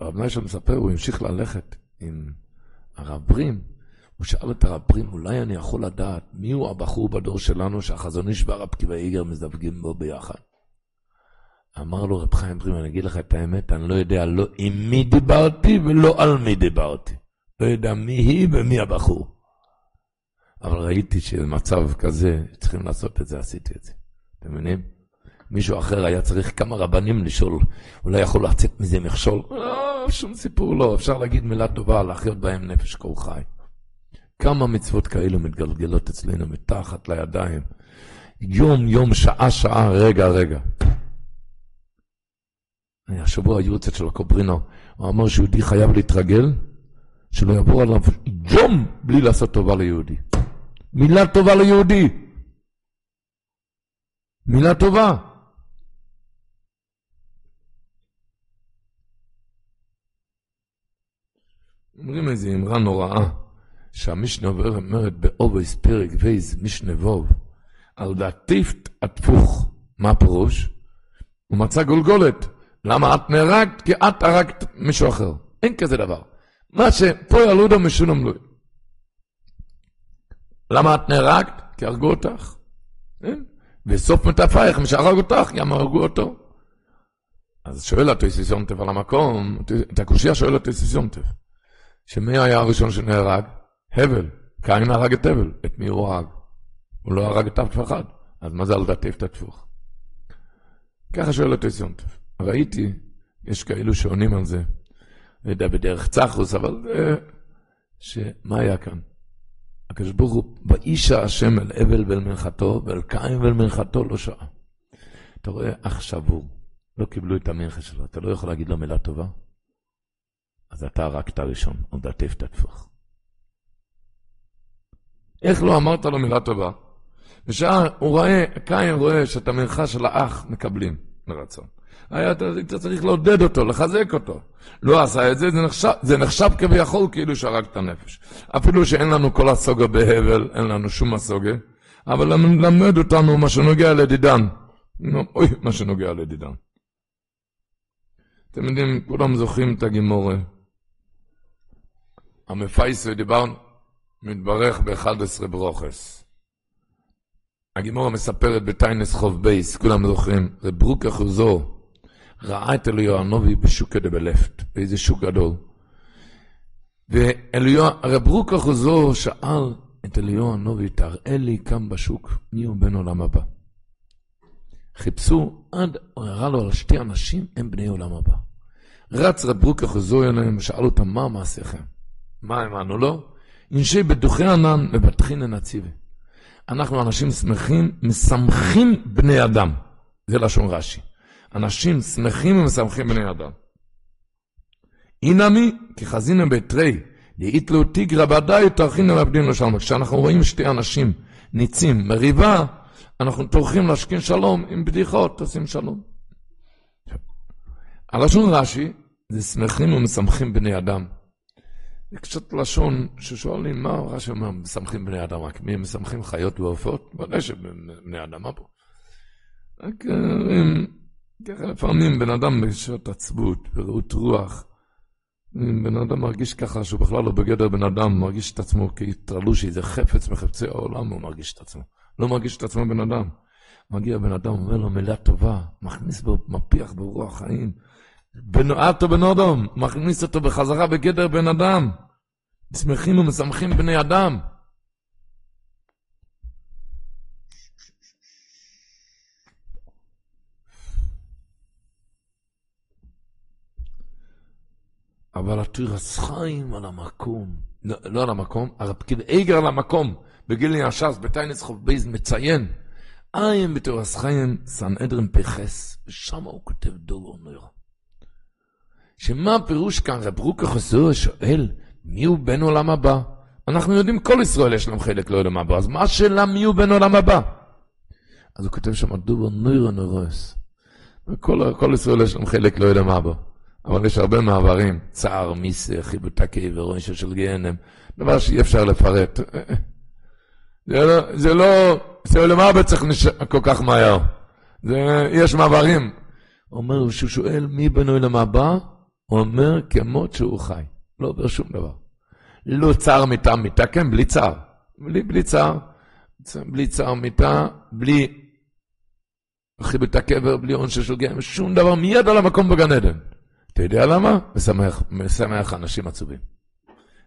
רב ניישר מספר, הוא המשיך ללכת עם הרב ברים, הוא שאל את הרב פרים, אולי אני יכול לדעת מיהו הבחור בדור שלנו שהחזון איש והרב קיבה איגר מזווגים בו ביחד. אמר לו רב חיים פרים, אני אגיד לך את האמת, אני לא יודע לא עם מי דיברתי ולא על מי דיברתי. לא יודע מי היא ומי הבחור. אבל ראיתי שבמצב כזה, צריכים לעשות את זה, עשיתי את זה. אתם מבינים? מישהו אחר היה צריך כמה רבנים לשאול, אולי יכול לצאת מזה מכשול. לא, שום סיפור לא, אפשר להגיד מילה טובה, להחיות בהם נפש כה חי. כמה מצוות כאלו מתגלגלות אצלנו מתחת לידיים. יום יום, שעה שעה, רגע רגע. השבוע היורצת של הקוברינו, הוא אמר שיהודי חייב להתרגל, שלא יעבור עליו יום בלי לעשות טובה ליהודי. מילה טובה ליהודי. מילה טובה. אומרים איזה אמרה נוראה. שהמשנה אומרת באבות פרק ב' משנה ו', על דאטפת אטפוך. מה הפירוש? הוא מצא גולגולת. למה את נהרגת? כי את הרגת מישהו אחר. אין כזה דבר. מה שפה ילודה משונם לו. למה את נהרגת? כי הרגו אותך. אין? בסוף מטפייך, מי שהרג אותך, גם הרגו אותו. אז שואל התויסיס יונטף על המקום, את הקושייה שואל התויסיס יונטף, שמי היה הראשון שנהרג? הבל. קין הרג את הבל. את מי הוא הרג? הוא לא הרג את אף אחד. אז מה זה על דעתי? ככה שואל אותו סיונטף. ראיתי, יש כאלו שעונים על זה, לא יודע, בדרך צחוס, אבל זה שמה היה כאן? הקדוש ברוך הוא, ואישה השם אל אבל ואל מנחתו, ואל קין ואל מנחתו לא שעה. אתה רואה, אח שבור, לא קיבלו את המנחה שלו, אתה לא יכול להגיד לו מילה טובה? אז אתה הרגת ראשון, עוד עטף תטפוך. איך לא אמרת לו מילה טובה? בשעה, הוא רואה, קין רואה שאת המנחה של האח מקבלים מרצון. היה, צריך לעודד אותו, לחזק אותו. לא עשה את זה, זה נחשב, זה נחשב כביכול כאילו שהרג את הנפש. אפילו שאין לנו כל הסוגה בהבל, אין לנו שום הסוגה, אבל למד אותנו מה שנוגע לדידן. אוי, מה שנוגע לדידן. אתם יודעים, כולם זוכרים את הגימורה. המפייסו דיבר, מתברך ב-11 ברוכס. הגמרא מספרת בטיינס חוב בייס, כולם זוכרים, זה ברוקא חוזאה. ראה את אליהו הנביא בשוק דבי לפט, באיזה שוק גדול. ואליהו, הרב ברוקא חוזאה שאל את אליהו הנביא, תראה לי כאן בשוק, מי הוא בן עולם הבא. חיפשו עד, הוא הראה לו על שתי אנשים, הם בני עולם הבא. רץ רב ברוקא חוזאה אליהם ושאל אותם, מה מעשיכם? מה הם ענו לו? אנשי בטוחי ענן מבטחין הציבי. אנחנו אנשים שמחים, משמחים בני אדם. זה לשון רש"י. אנשים שמחים ומשמחים בני אדם. אינמי, כי חזינו בתרי, דאית לו תיגרא בעדיי תרחינו לעבדין לו שלום. כשאנחנו רואים שתי אנשים ניצים, מריבה, אנחנו טורחים להשכין שלום עם בדיחות, עושים שלום. הלשון רש"י זה שמחים ומשמחים בני אדם. זה קצת לשון ששואלים מה רש"י אומר, משמחים בני אדם רק מי משמחים חיות ועופות? ודאי שבני אדם, מה פה? רק אה, ככה לפעמים בן אדם בשעות עצבות, ברעות רוח, בן אדם מרגיש ככה שהוא בכלל לא בגדר בן אדם, מרגיש את עצמו כהתרלושי, איזה חפץ מחפצי העולם, הוא מרגיש את עצמו. לא מרגיש את עצמו בן אדם. מגיע בן אדם, אומר לו מילה טובה, מכניס בו, מפיח ברוח חיים. בנועתו בן אדם, מכניס אותו בחזרה בגדר בן אדם. שמחים ומשמחים בני אדם. אבל התירס חיים על המקום, לא, לא על המקום, הרב איגר על המקום, בגיל יש"ס, בטיינס חוב בייז, מציין, עין בתירס חיים, סנהדרין פחס, ושם הוא כותב דולו נר. שמה הפירוש כאן, רב רוקה חסור שואל, מי הוא בן עולם הבא? אנחנו יודעים, כל ישראל יש להם חלק לעולם הבא, אז מה השאלה מי הוא בן עולם הבא? אז הוא כותב שם, דובר נוירו נורוס. כל ישראל יש להם חלק לעולם הבא. אבל יש הרבה מעברים, צער, מיסה, חיבוטקי ורוישה של גיהנם, דבר שאי אפשר לפרט. זה לא, זה לא, הבא צריך נש... כל כך מהר. זה, יש מעברים. אומר, כשהוא שואל מי בנוי הבא, הוא אומר כמות שהוא חי, לא עובר שום דבר. לא צער מיתה, מיתה כן, בלי צער. בלי, בלי צער, בלי צער מיתה, בלי חיבוט הקבר, בלי עונש של גיהנם, שום דבר, מיד על המקום בגן עדן. אתה יודע למה? משמח, משמח אנשים עצובים.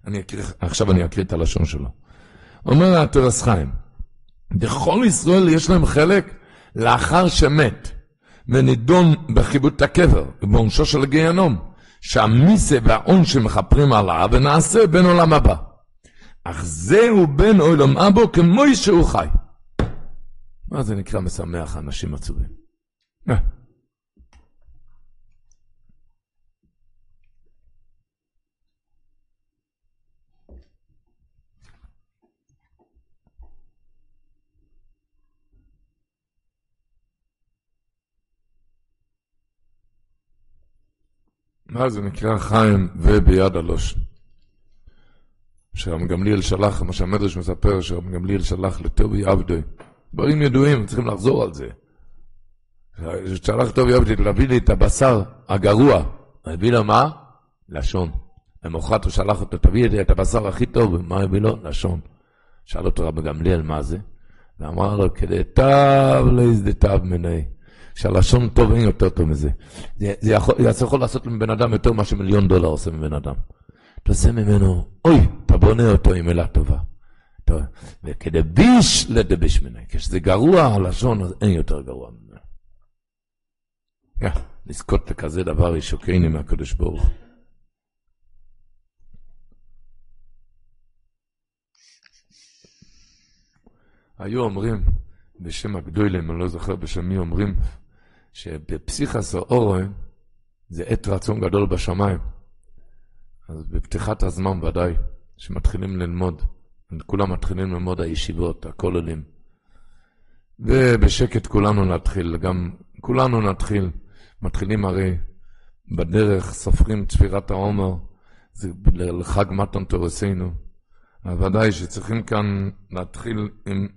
אני אקריא, עכשיו אני אקריא את הלשון שלו. אומר התורס חיים, בכל ישראל יש להם חלק לאחר שמת ונידון בחיבוט הקבר ובעונשו של גיהנום, שהמיסה והעונש שמכפרים עליו ונעשה בין עולם הבא. אך זהו בין עולם אבו כמו שהוא חי. מה זה נקרא משמח אנשים עצובים? מה זה נקרא חיים וביד הלושן. שרם גמליאל שלח, מה שהמדרש מספר, שרם גמליאל שלח לטובי עבדי. דברים ידועים, צריכים לחזור על זה. שלח טובי עבדי להביא לי את הבשר הגרוע. הביא לו מה? לשון. למחרת הוא שלח אותו, תביא לי את הבשר הכי טוב, מה הביא לו? לשון. שאל אותו רבי גמליאל מה זה? ואמר לו, כדי תב לא יזדתב מני. שהלשון טוב אין יותר טוב מזה. זה, זה, יכול, זה יכול לעשות מבן אדם יותר ממה שמיליון דולר עושה מבן אדם. אתה עושה ממנו, אוי, אתה בונה אותו עם מילה טובה. וכדביש לדביש מנה, כשזה גרוע הלשון, אז אין יותר גרוע ממנו. Yeah, לזכות לכזה דבר ישוקני מהקדוש ברוך היו אומרים, בשם הגדולים, אני לא זוכר בשם מי אומרים, שבפסיכס האורן זה עת רצון גדול בשמיים. אז בפתיחת הזמן ודאי, שמתחילים ללמוד, כולם מתחילים ללמוד הישיבות, הכוללים. ובשקט כולנו נתחיל, גם כולנו נתחיל. מתחילים הרי בדרך, סופרים צפירת העומר, זה לחג מתן תורסינו. ודאי שצריכים כאן להתחיל עם,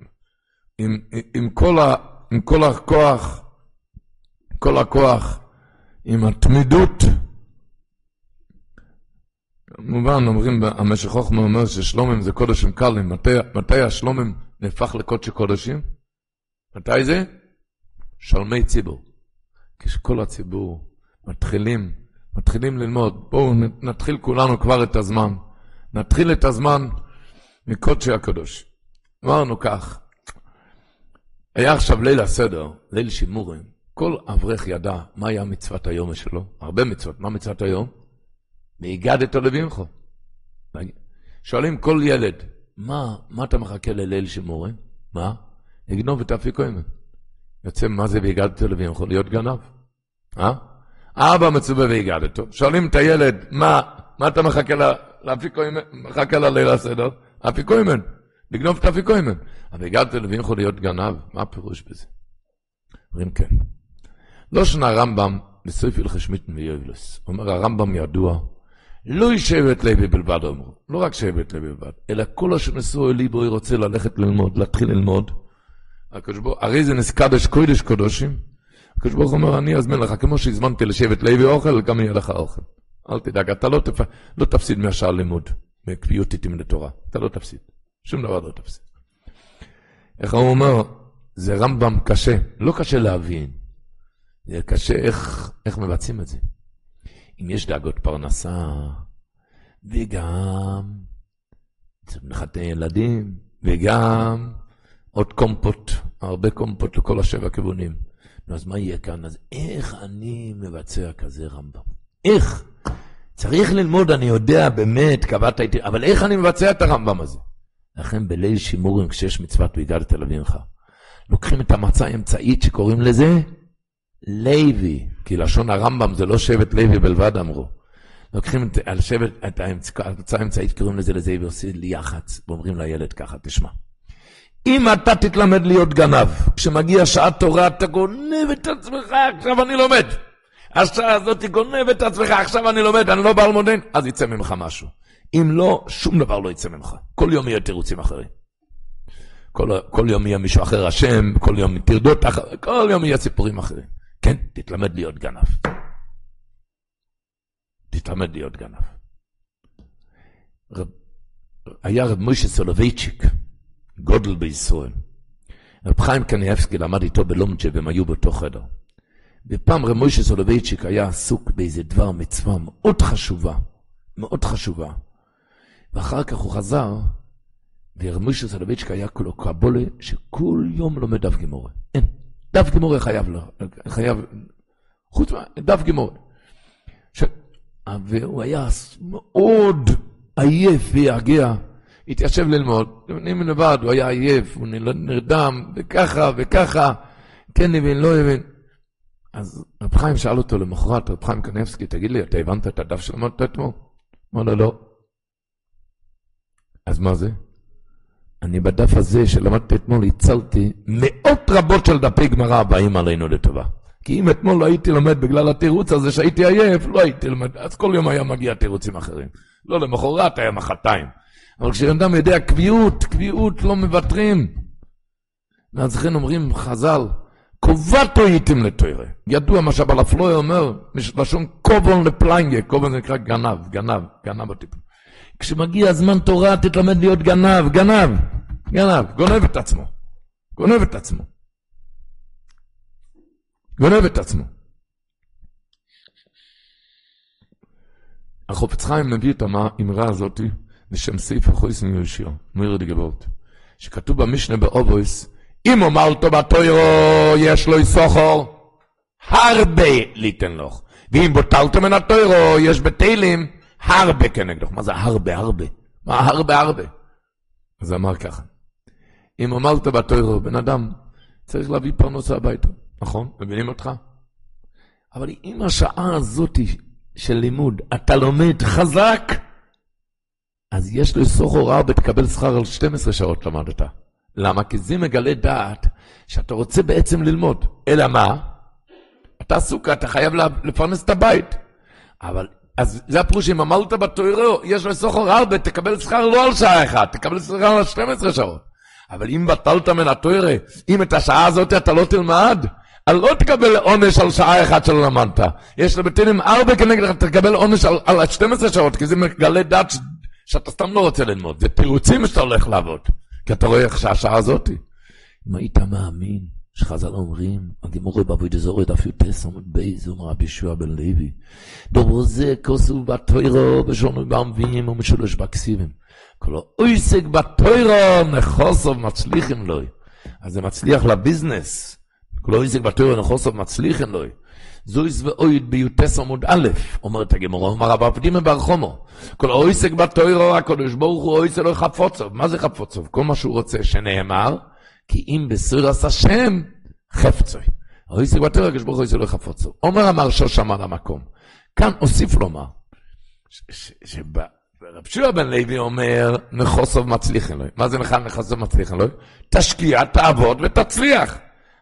עם, עם, כל, ה, עם כל הכוח, כל הכוח, עם התמידות. כמובן, אומרים, המשך חוכמה אומר ששלומים זה קודשים קלים. מתי, מתי השלומים נהפך לקודשי קודשים? מתי זה? שלמי ציבור. כשכל הציבור מתחילים, מתחילים ללמוד. בואו נתחיל כולנו כבר את הזמן. נתחיל את הזמן מקודשי הקדוש. אמרנו כך, היה עכשיו ליל הסדר, ליל שימורים. כל אברך ידע מה היה מצוות היום שלו, הרבה מצוות. מה מצוות היום? והגדת לבינכו. שואלים כל ילד, מה, מה אתה מחכה לליל שימורים? מה? יגנוב את האפיקוימן. יוצא, מה זה והגדת לבינכו? להיות גנב. אה? אבא מצווה והגדתו. שואלים את הילד, מה, מה אתה מחכה לאפיקוימן? מחכה לליל הסדר? אפיקוימן. לגנוב את האפיקוימן. אבל הגעת לבינכו להיות גנב, מה הפירוש בזה? אומרים כן. לא שנה הרמב"ם בסוף הלכי שמיטן. אומר הרמב"ם ידוע, לא שבט לוי בלבד אמרו, לא רק שבט לוי בלבד, אלא כל אשר נשאו אלי בו רוצה ללכת ללמוד, להתחיל ללמוד. הרי זה נסקדש קודש קודשים. הקדוש ברוך אומר, אני אזמין לך, כמו שהזמנתי לשבט לוי אוכל, גם יהיה לך אוכל. אל תדאג, אתה לא, תפ... לא תפסיד מהשאר לימוד, מקביעות איתים לתורה. אתה לא תפסיד. שום דבר לא תפסיד. איך הוא אומר? זה רמב"ם קשה, לא קשה להבין. זה קשה איך, איך מבצעים את זה. אם יש דאגות פרנסה, וגם צריך מחטא ילדים, וגם עוד קומפוט, הרבה קומפוט לכל השבע כיוונים. אז מה יהיה כאן? אז איך אני מבצע כזה רמב"ם? איך? צריך ללמוד, אני יודע, באמת, קבעת איתי, אבל איך אני מבצע את הרמב"ם הזה? לכן בליל שימורים, כשיש מצוות והגדת אביך, לוקחים את המצה האמצעית שקוראים לזה לוי, כי לשון הרמב"ם זה לא שבט לוי בלבד אמרו. לוקחים את, על שבט, את המצה האמצעית, קוראים לזה לזה ועושים לי יח"צ, ואומרים לילד ככה, תשמע. אם אתה תתלמד להיות גנב, כשמגיע שעת תורה אתה גונב את עצמך, עכשיו אני לומד. השעה הזאת גונב את עצמך, עכשיו אני לומד, אני לא בעל מודן, אז יצא ממך משהו. אם לא, שום דבר לא יצא ממך. כל יום יהיה תירוצים אחרים. כל, כל יום יהיה מישהו אחר אשם, כל יום תרדות אחר, כל יום יהיה סיפורים אחרים. כן, תתלמד להיות גנב. תתלמד להיות גנב. רב, היה רב מוישה סולובייצ'יק, גדול בישראל. רב חיים קנייבסקי למד איתו בלומג'ה והם היו באותו חדר. ופעם רב מוישה סולובייצ'יק היה עסוק באיזה דבר מצווה מאוד חשובה, מאוד חשובה. ואחר כך הוא חזר, ורב מוישה סולובייצ'יק היה כולו קבלה שכל יום לומד דף גמרא. אין, דף גמורה חייב, לו, חייב, חוץ מה, דף גמורה. ש... והוא היה מאוד עייף ויגע. התיישב ללמוד, נמנים לבד, הוא היה עייף, הוא נרדם, וככה וככה, כן הבין, לא הבין. אז רב חיים שאל אותו למחרת, רב חיים קנבסקי, תגיד לי, אתה הבנת את הדף שלמדת אתמול? אמר לו, לא. אז מה זה? אני בדף הזה שלמדתי אתמול הצלתי מאות רבות של דפי גמרא הבאים עלינו לטובה. כי אם אתמול לא הייתי לומד בגלל התירוץ הזה שהייתי עייף, לא הייתי לומד, אז כל יום היה מגיע תירוצים אחרים. לא למחרת, היה מחרתיים. אבל כשאדם יודע קביעות, קביעות לא מוותרים. ואז לכן אומרים חז"ל, קובטו הייתם לתוירה. ידוע מה שבעל הפלוי אומר, לשון קובון לפליינגה, קובון זה נקרא גנב, גנב, גנב הטיפול. כשמגיע זמן תורה תתלמד להיות גנב, גנב, גנב, גונב את עצמו, גונב את עצמו. גונב את עצמו. החופץ חיים מביא את האמרה הזאתי, בשם סעיף החויס מיושיר, מויר דגבות, שכתוב במשנה באובויס, אם אומלתו בתוירו יש לו סוחור, הרבה ליתן לך. ואם בוטלתו מן התוירו, יש בתהילים הרבה כנגדך. מה זה הרבה הרבה? מה הרבה הרבה? אז אמר ככה, אם אמרת בתוירו, בן אדם צריך להביא פרנסה הביתה, נכון? מבינים אותך? אבל אם השעה הזאת של לימוד, אתה לומד חזק, אז יש לו סוך הוראה ותקבל שכר על 12 שעות למדת. למה? כי זה מגלה דעת שאתה רוצה בעצם ללמוד. אלא מה? אתה עסוק, אתה חייב לפרנס את הבית. אבל, אז זה הפירוש, אם אמרת בתוירו, יש לו סוך הוראה ותקבל שכר לא על שעה אחת, תקבל שכר על 12 שעות. אבל אם בטלת מן התוירה, אם את השעה הזאת אתה לא תלמד, לא תקבל עונש על שעה אחת שלא למדת. יש לבטינים ארבע כנגד, תקבל עונש על, על 12 שעות, כי זה מגלה דת שאתה סתם לא רוצה ללמוד. זה תירוצים שאתה הולך לעבוד. כי אתה רואה איך שהשעה הזאתי. אם היית מאמין שחז"ל אומרים, הגמרא בעבודה זרה דף י"ט עמוד ב', אומר רבי יהושע בן לוי, דבר זה כתוב בתורה ושנוי בנביאים ומשולש בכתובים. כל העוסק בתורה נכסיו מצליחים לו. אז זה מצליח לביזנס. כל העוסק בתורה נכסיו מצליחים לו. זאת ועוד בי"ט עמוד א', אומרת הגמרא, אומר רב אבדימי בר חמא. כל האויסק בתוירו, הקדוש ברוך הוא אויסק לו חפוצוב. מה זה חפוצוב? כל מה שהוא רוצה שנאמר, כי אם בסיר עשה שם, חפצוי. האויסק בתוירו, הקדוש ברוך הוא אויסק לו חפוצוב. אומר המרשו שמה למקום. כאן אוסיף לומר, רב שועה בן לוי אומר, מחוסוב מצליח אלוהי. מה זה בכלל מחוסוב מצליח אלוהי? תשקיע, תעבוד ותצליח.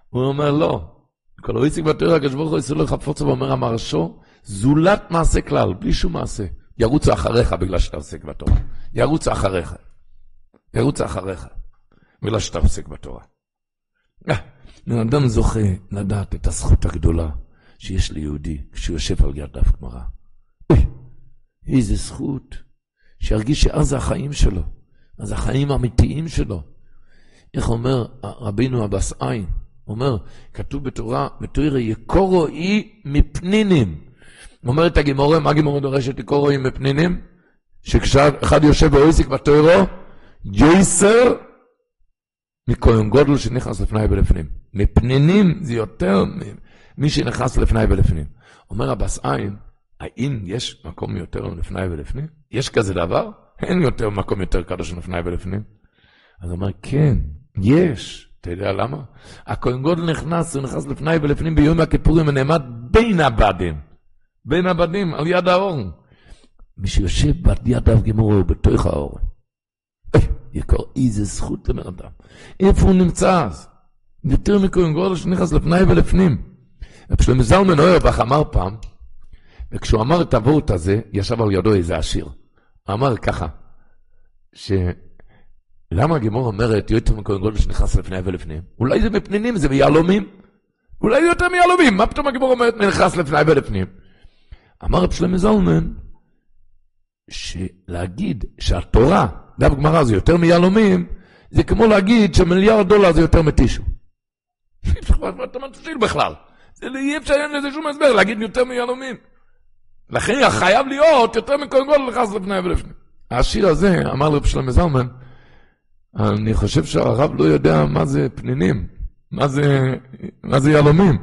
הוא אומר, לא. כל הויסיק בתורה, הקדוש ברוך הוא יסוד לך פוצו ואומר המרשו, זולת מעשה כלל, בלי שום מעשה. ירוצו אחריך בגלל שאתה עוסק בתורה. ירוצו אחריך. ירוצו אחריך בגלל שאתה עוסק בתורה. אה, בן אדם זוכה לדעת את הזכות הגדולה שיש ליהודי כשהוא יושב על יד דף גמרא. אוי, איזה זכות. שירגיש שאז זה החיים שלו, אז החיים האמיתיים שלו. איך אומר רבינו אבס עין? אומר, כתוב בתורה, בתורה יקורו אי מפנינים. אומרת הגימורה, מה הגימורה דורשת יקורו אי מפנינים? שכשאחד יושב באויסיק בתוירו, יויסר מכהן גודל שנכנס לפני ולפנים. מפנינים זה יותר ממי שנכנס לפני ולפנים. אומר אבס עין, האם יש מקום יותר לפני ולפנים? יש כזה דבר? אין יותר מקום יותר קדוש לפני ולפנים. אז הוא אומר, כן, יש. אתה יודע למה? הכהן גודל נכנס, הוא נכנס לפני ולפנים ביום הכיפורים ונעמד בין הבדים. בין הבדים, על יד האור. מי שיושב ביד אב גמור הוא בתוך האור. יקר, איזה זכות לבן אדם. איפה הוא נמצא אז? יותר מכהן גודל שנכנס לפני ולפנים. רב זלמן אוירבך אמר פעם, וכשהוא אמר את הוורט הזה, ישב על ידו איזה עשיר. אמר ככה, שלמה הגימור אומרת, יותר מכהן גודל שנכנס לפני ולפנים? אולי זה מפנינים, זה מיהלומים. אולי זה יותר מיהלומים, מה פתאום הגימור אומרת נכנס לפני ולפנים? אמר רב שלמה זלמן, שלהגיד שהתורה, דף גמרא זה יותר מיהלומים, זה כמו להגיד שמיליארד דולר זה יותר מטישו. אתה מתחיל בכלל? לא אי אפשר, אין לזה שום הסבר, להגיד יותר מיהלומים. לכן חייב להיות יותר מכהן גודל נכנס לפני ולפני. השיר הזה, אמר לרב שלמה זלמן, אני חושב שהרב לא יודע מה זה פנינים, מה זה יהלומים.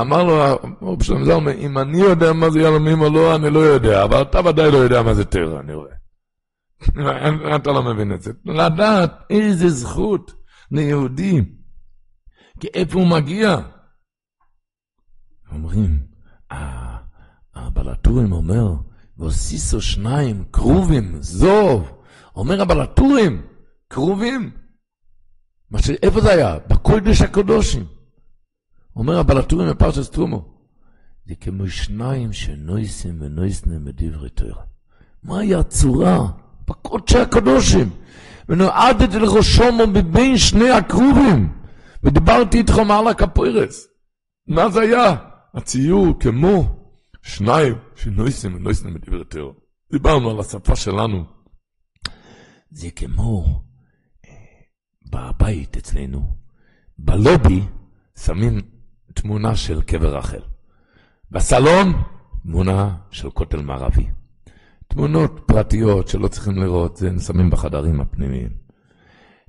אמר לו רב שלמה זלמן, אם אני יודע מה זה יהלומים או לא, אני לא יודע, אבל אתה ודאי לא יודע מה זה טרע, אני רואה. אתה לא מבין את זה. לדעת איזה זכות ליהודי, כי איפה הוא מגיע? אומרים, אה... הבלטורים אומר, והוסיסו שניים, כרובים, זוב. אומר הבלטורים, כרובים. ש... איפה זה היה? בקודש הקודושים. אומר הבלטורים בפרשת תרומו, זה כמו שניים שנויסים ונויסנים בדברי תורה. מהי הצורה? בקודש הקודשים. ונועדתי לראשו מבין שני הכרובים, ודיברתי איתכם על הקפוירס. מה זה היה? הציור כמו שניים שנויסים ונויסים בדברי תורה. דיברנו על השפה שלנו. זה כמו אה, בבית אצלנו, בלובי שמים תמונה של קבר רחל. בסלון, תמונה של כותל מערבי. תמונות פרטיות שלא צריכים לראות, זה שמים בחדרים הפנימיים.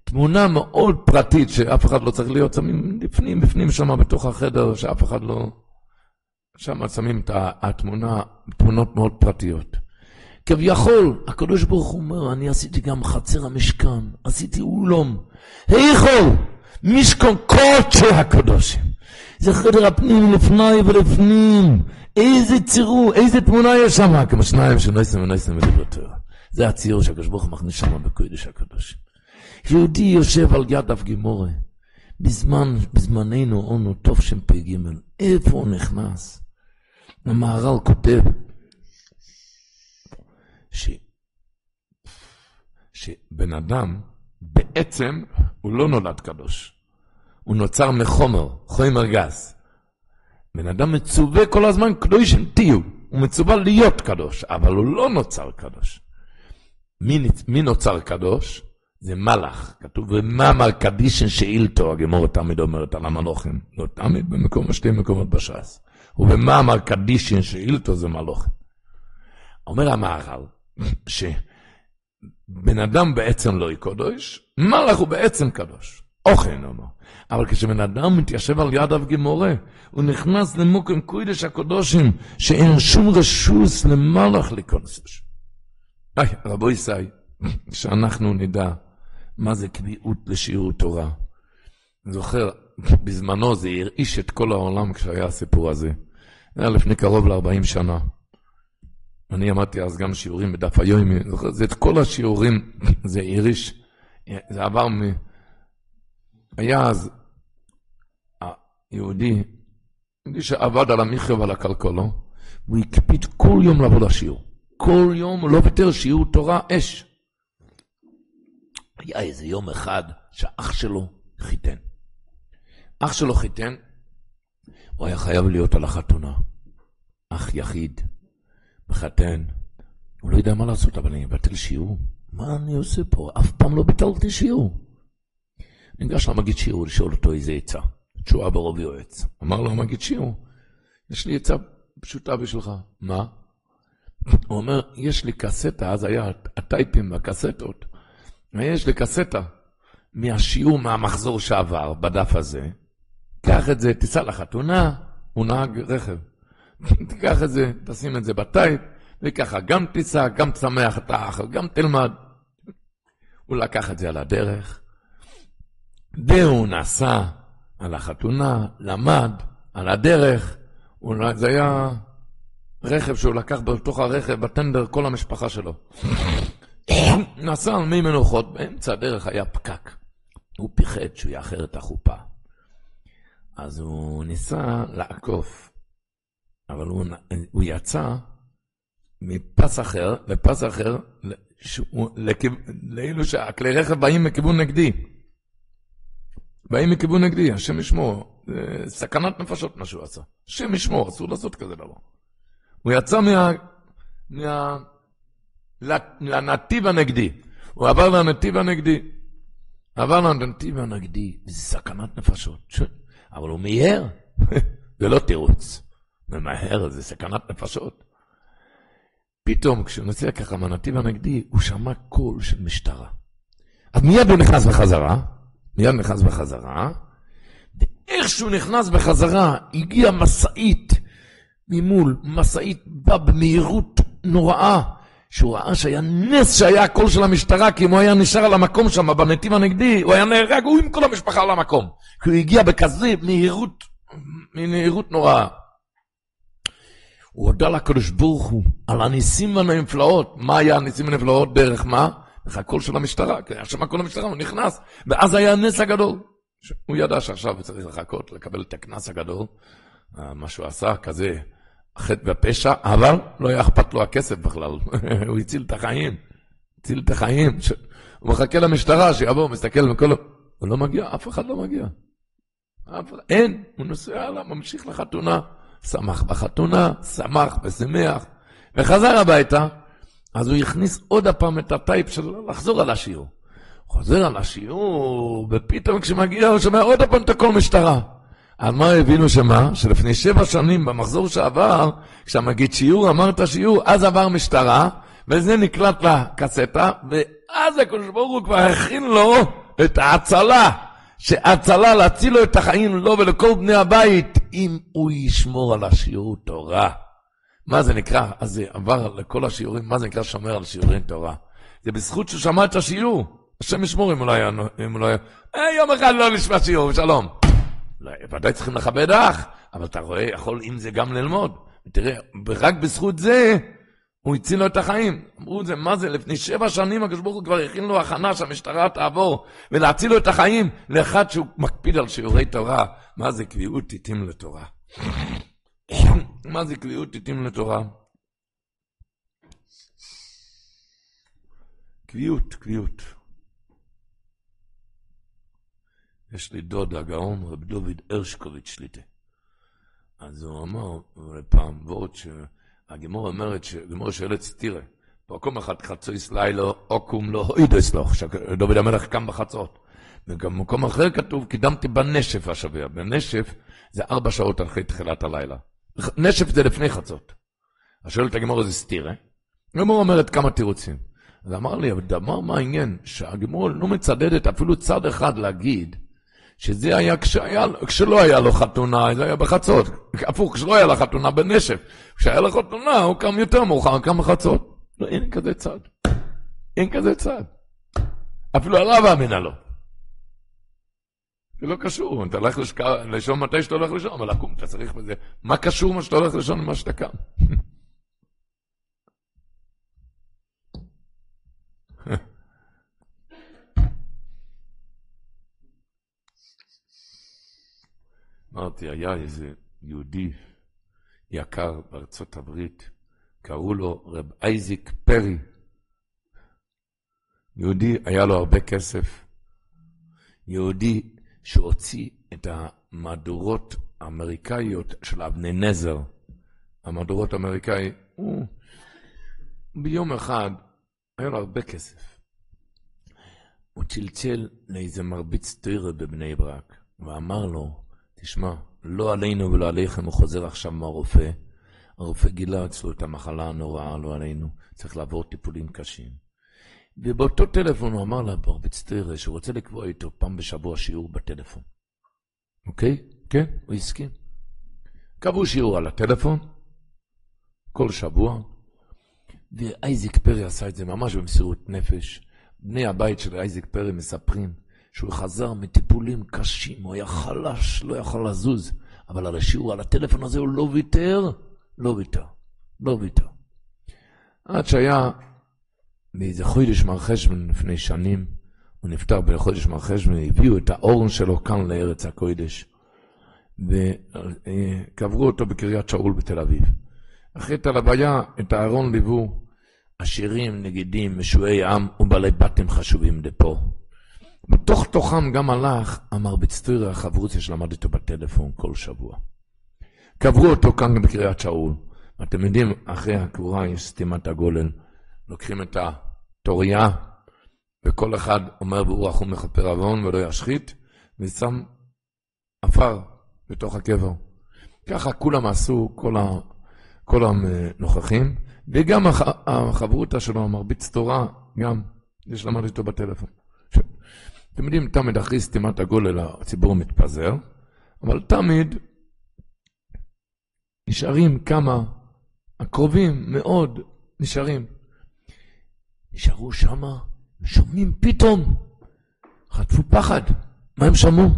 תמונה מאוד פרטית שאף אחד לא צריך להיות, שמים בפנים, בפנים שם בתוך החדר, שאף אחד לא... שם שמים את התמונה, תמונות מאוד פרטיות. כביכול, הקדוש ברוך הוא אומר, אני עשיתי גם חצר המשכן, עשיתי אולום. היכו, משכון קודשי הקדושים. זה חדר הפנים לפני ולפנים. איזה צירו, איזה תמונה יש שם, כמו שניים שנויסם ונויסם ולבטר. זה הציור שהקדוש ברוך הוא מכניס שם בקודש הקדוש. יהודי יושב על יד אף גימורה, בזמן, בזמננו אונו פ"ג, איפה הוא נכנס? המהר"ל כותב ש... שבן אדם בעצם הוא לא נולד קדוש, הוא נוצר מחומר, חומר גס. בן אדם מצווה כל הזמן קדושים תהיו, הוא מצווה להיות קדוש, אבל הוא לא נוצר קדוש. מי, מי נוצר קדוש? זה מלאך. כתוב במאמר קדישן שאילתו, הגמור תמיד אומרת על המלוכים. לא תמיד, במקום, שתי מקומות בש"ס. ובמאמר קדישן שאילתו זה מלוכים. אומר המהר"ל, שבן אדם בעצם לא יקודש, מלאך הוא בעצם קדוש. אוכן אומר. אבל כשבן אדם מתיישב על יד אב גמורה, הוא נכנס למוקם קוידש הקודושים, שאין שום רשוס למלאך לקודש. היי, רבו ישי, שאנחנו נדע מה זה קביעות לשיעור תורה. אני זוכר, בזמנו זה הרעיש את כל העולם כשהיה הסיפור הזה. זה היה לפני קרוב ל-40 שנה. אני אמרתי אז גם שיעורים בדף היומי, זה את כל השיעורים, זה הרעיש, זה עבר מ... היה אז היהודי, יהודי שעבד על המכרה ועל הכלכלו, הוא הקפיד כל יום לעבוד השיעור. כל יום לא ויתר שיעור תורה אש. היה איזה יום אחד שאח שלו חיתן. אח שלו חיתן, הוא היה חייב להיות על החתונה. אח יחיד, מחתן, הוא לא יודע מה לעשות, אבל אני אבטל שיעור. מה אני עושה פה? אף פעם לא ביטלתי שיעור. ניגש למגיד שיעור לשאול אותו איזה עצה. תשועה ברוב יועץ. אמר לו המגיד שיעור, יש לי עצה פשוטה בשבילך. מה? הוא אומר, יש לי קסטה, אז היה הטייפים והקסטות. יש לי קסטה מהשיעור מהמחזור שעבר בדף הזה. קח את זה, תיסע לחתונה, הוא נהג רכב. תיקח את זה, תשים את זה בטייפ, וככה גם תיסע, גם תשמח את האח, גם תלמד. הוא לקח את זה על הדרך, והוא נסע על החתונה, למד על הדרך, זה היה רכב שהוא לקח בתוך הרכב, בטנדר, כל המשפחה שלו. נסע על מי מנוחות, באמצע הדרך היה פקק. הוא פיחד שהוא יאחר את החופה. אז הוא ניסה לעקוף, אבל הוא, הוא יצא מפס אחר לפס אחר, לאילו שהכלי רכב באים מכיוון נגדי. באים מכיוון נגדי, השם ישמור, סכנת נפשות מה שהוא עשה. השם ישמור, אסור לעשות כזה דבר. הוא יצא מה... מה... לנתיב הנגדי. הוא עבר לנתיב הנגדי. עבר לנתיב הנגדי, וזה סכנת נפשות. אבל הוא מיהר, זה לא תירוץ. ממהר, זה סכנת נפשות. פתאום, כשהוא נוסע ככה מהנתיב הנגדי, הוא שמע קול של משטרה. אז מיד הוא נכנס בחזרה, מיד נכנס בחזרה, ואיך שהוא נכנס בחזרה, הגיעה משאית ממול, משאית באה במהירות נוראה, שהוא ראה שהיה נס שהיה הקול של המשטרה, כי אם הוא היה נשאר על המקום שם, בנתיב הנגדי, הוא היה נהרג, הוא עם כל המשפחה על המקום. כי הוא הגיע בכזה מהירות, מהירות נוראה. הוא הודה לקדוש ברוך הוא על הניסים והנפלאות. מה היה הניסים והנפלאות? דרך מה? דרך הקול של המשטרה, כי היה שם קול המשטרה, הוא נכנס, ואז היה הנס הגדול. הוא ידע שעכשיו הוא צריך לחכות, לקבל את הקנס הגדול, אה, מה שהוא עשה, כזה חטא ופשע, אבל לא היה אכפת לו הכסף בכלל, הוא הציל את החיים, הציל את החיים. הוא מחכה למשטרה שיבוא, מסתכל וכל... הוא לא מגיע, אף אחד לא מגיע. אף... אין, הוא נוסע הלאה, ממשיך לחתונה. שמח בחתונה, שמח ושמח, וחזר הביתה, אז הוא הכניס עוד הפעם את הטייפ של לחזור על השיעור. חוזר על השיעור, ופתאום כשמגיע הוא שומע עוד הפעם את הכל משטרה. על מה הבינו שמה? שלפני שבע שנים במחזור שעבר, כשהמגיד שיעור אמר את השיעור, אז עבר משטרה, וזה נקלט לקסטה, ואז הקדוש ברוך הוא כבר הכין לו את ההצלה, שהצלה להציל לו את החיים, לו ולכל בני הבית, אם הוא ישמור על השיעור תורה. מה זה נקרא? אז זה עבר לכל השיעורים, מה זה נקרא שומר על שיעורי תורה? זה בזכות שהוא שמע את השיעור. השם ישמור אם הוא לא. אם הוא לא. אה, יום אחד לא נשמע שיעור, שלום. לא, ודאי צריכים לכבד אח, אבל אתה רואה, יכול עם זה גם ללמוד. ותראה, רק בזכות זה, הוא הציל לו את החיים. אמרו את זה, מה זה, לפני שבע שנים הקדוש ברוך הוא כבר הכין לו הכנה שהמשטרה תעבור, ולהציל לו את החיים לאחד שהוא מקפיד על שיעורי תורה. מה זה קביעות תתאים לתורה? מה זה קביעות תתאים לתורה? קביעות, קביעות. יש לי דוד הגאון, רב דוד הרשקוביץ' שליטה. אז הוא אמר פעם, ועוד שהגימור אומרת, גימור שואלת סטירה, במקום אחד חצויס לילה, אוקום לא הוידס לו, שדוד המלך קם בחצות. במקום אחר כתוב, קידמתי בנשף השבוע. בנשף זה ארבע שעות אחרי תחילת הלילה. נשף זה לפני חצות. אז שואלת הגימור איזה סטירה. הגימור אומרת כמה תירוצים. אז אמר לי, אבל דבר מה העניין? שהגימור לא מצדדת אפילו צד אחד להגיד שזה היה כשהיה, כשלא היה לו חתונה, זה היה בחצות. הפוך, כשלא היה לו חתונה בנשף. כשהיה לו חתונה, הוא קם יותר מאוחר, קם בחצות. לא, אין כזה צד. אין כזה צד. אפילו הרב אמינא לא. זה לא קשור, אתה הולך לישון מתי שאתה הולך לישון, אבל לקום, אתה צריך בזה. מה קשור מה שאתה הולך לישון למה שאתה קם? אמרתי, היה איזה יהודי יקר בארצות הברית, קראו לו רב אייזיק פרי. יהודי, היה לו הרבה כסף. יהודי שהוציא את המהדורות האמריקאיות של אבני נזר. המהדורות האמריקאי, הוא ביום אחד, היה לו הרבה כסף. הוא צלצל לאיזה מרביץ תירה בבני ברק, ואמר לו, תשמע, לא עלינו ולא עליכם, הוא חוזר עכשיו מהרופא. הרופא גילה אצלו את המחלה הנוראה, לא עלינו, צריך לעבור טיפולים קשים. ובאותו טלפון הוא אמר לברביץ תירה שהוא רוצה לקבוע איתו פעם בשבוע שיעור בטלפון. אוקיי? כן, הוא הסכים. קבעו שיעור על הטלפון, כל שבוע, ואייזיק פרי עשה את זה ממש במסירות נפש. בני הבית של אייזיק פרי מספרים שהוא חזר מטיפולים קשים, הוא היה חלש, לא יכול לזוז, אבל על השיעור, על הטלפון הזה הוא לא ויתר, לא ויתר, לא ויתר. עד שהיה באיזה חודש מר חשבון לפני שנים, הוא נפטר בחודש מר חשבון, הביאו את האורן שלו כאן לארץ הקודש, וקברו אותו בקריית שאול בתל אביב. אחרי את הלוויה, את הארון ליוו עשירים, נגידים, משועי עם ובעלי בתים חשובים דפו. בתוך תוכם גם הלך המרביץ טוירה החברוציה שלמד איתו בטלפון כל שבוע. קברו אותו כאן בקריית שאול. אתם יודעים, אחרי הקבורה יש סתימת הגולל. לוקחים את התוריה, וכל אחד אומר ברור רחום מכפר עוון ולא ישחית, ושם עפר בתוך הקבר. ככה כולם עשו, כל, ה, כל הנוכחים, וגם הח, החברותא שלו, המרביץ תורה, גם, יש למד איתו בטלפון. אתם יודעים, תמיד אחרי סתימת הגולל הציבור מתפזר, אבל תמיד נשארים כמה, הקרובים מאוד נשארים. נשארו שמה, שומעים פתאום, חטפו פחד. מה הם שמעו?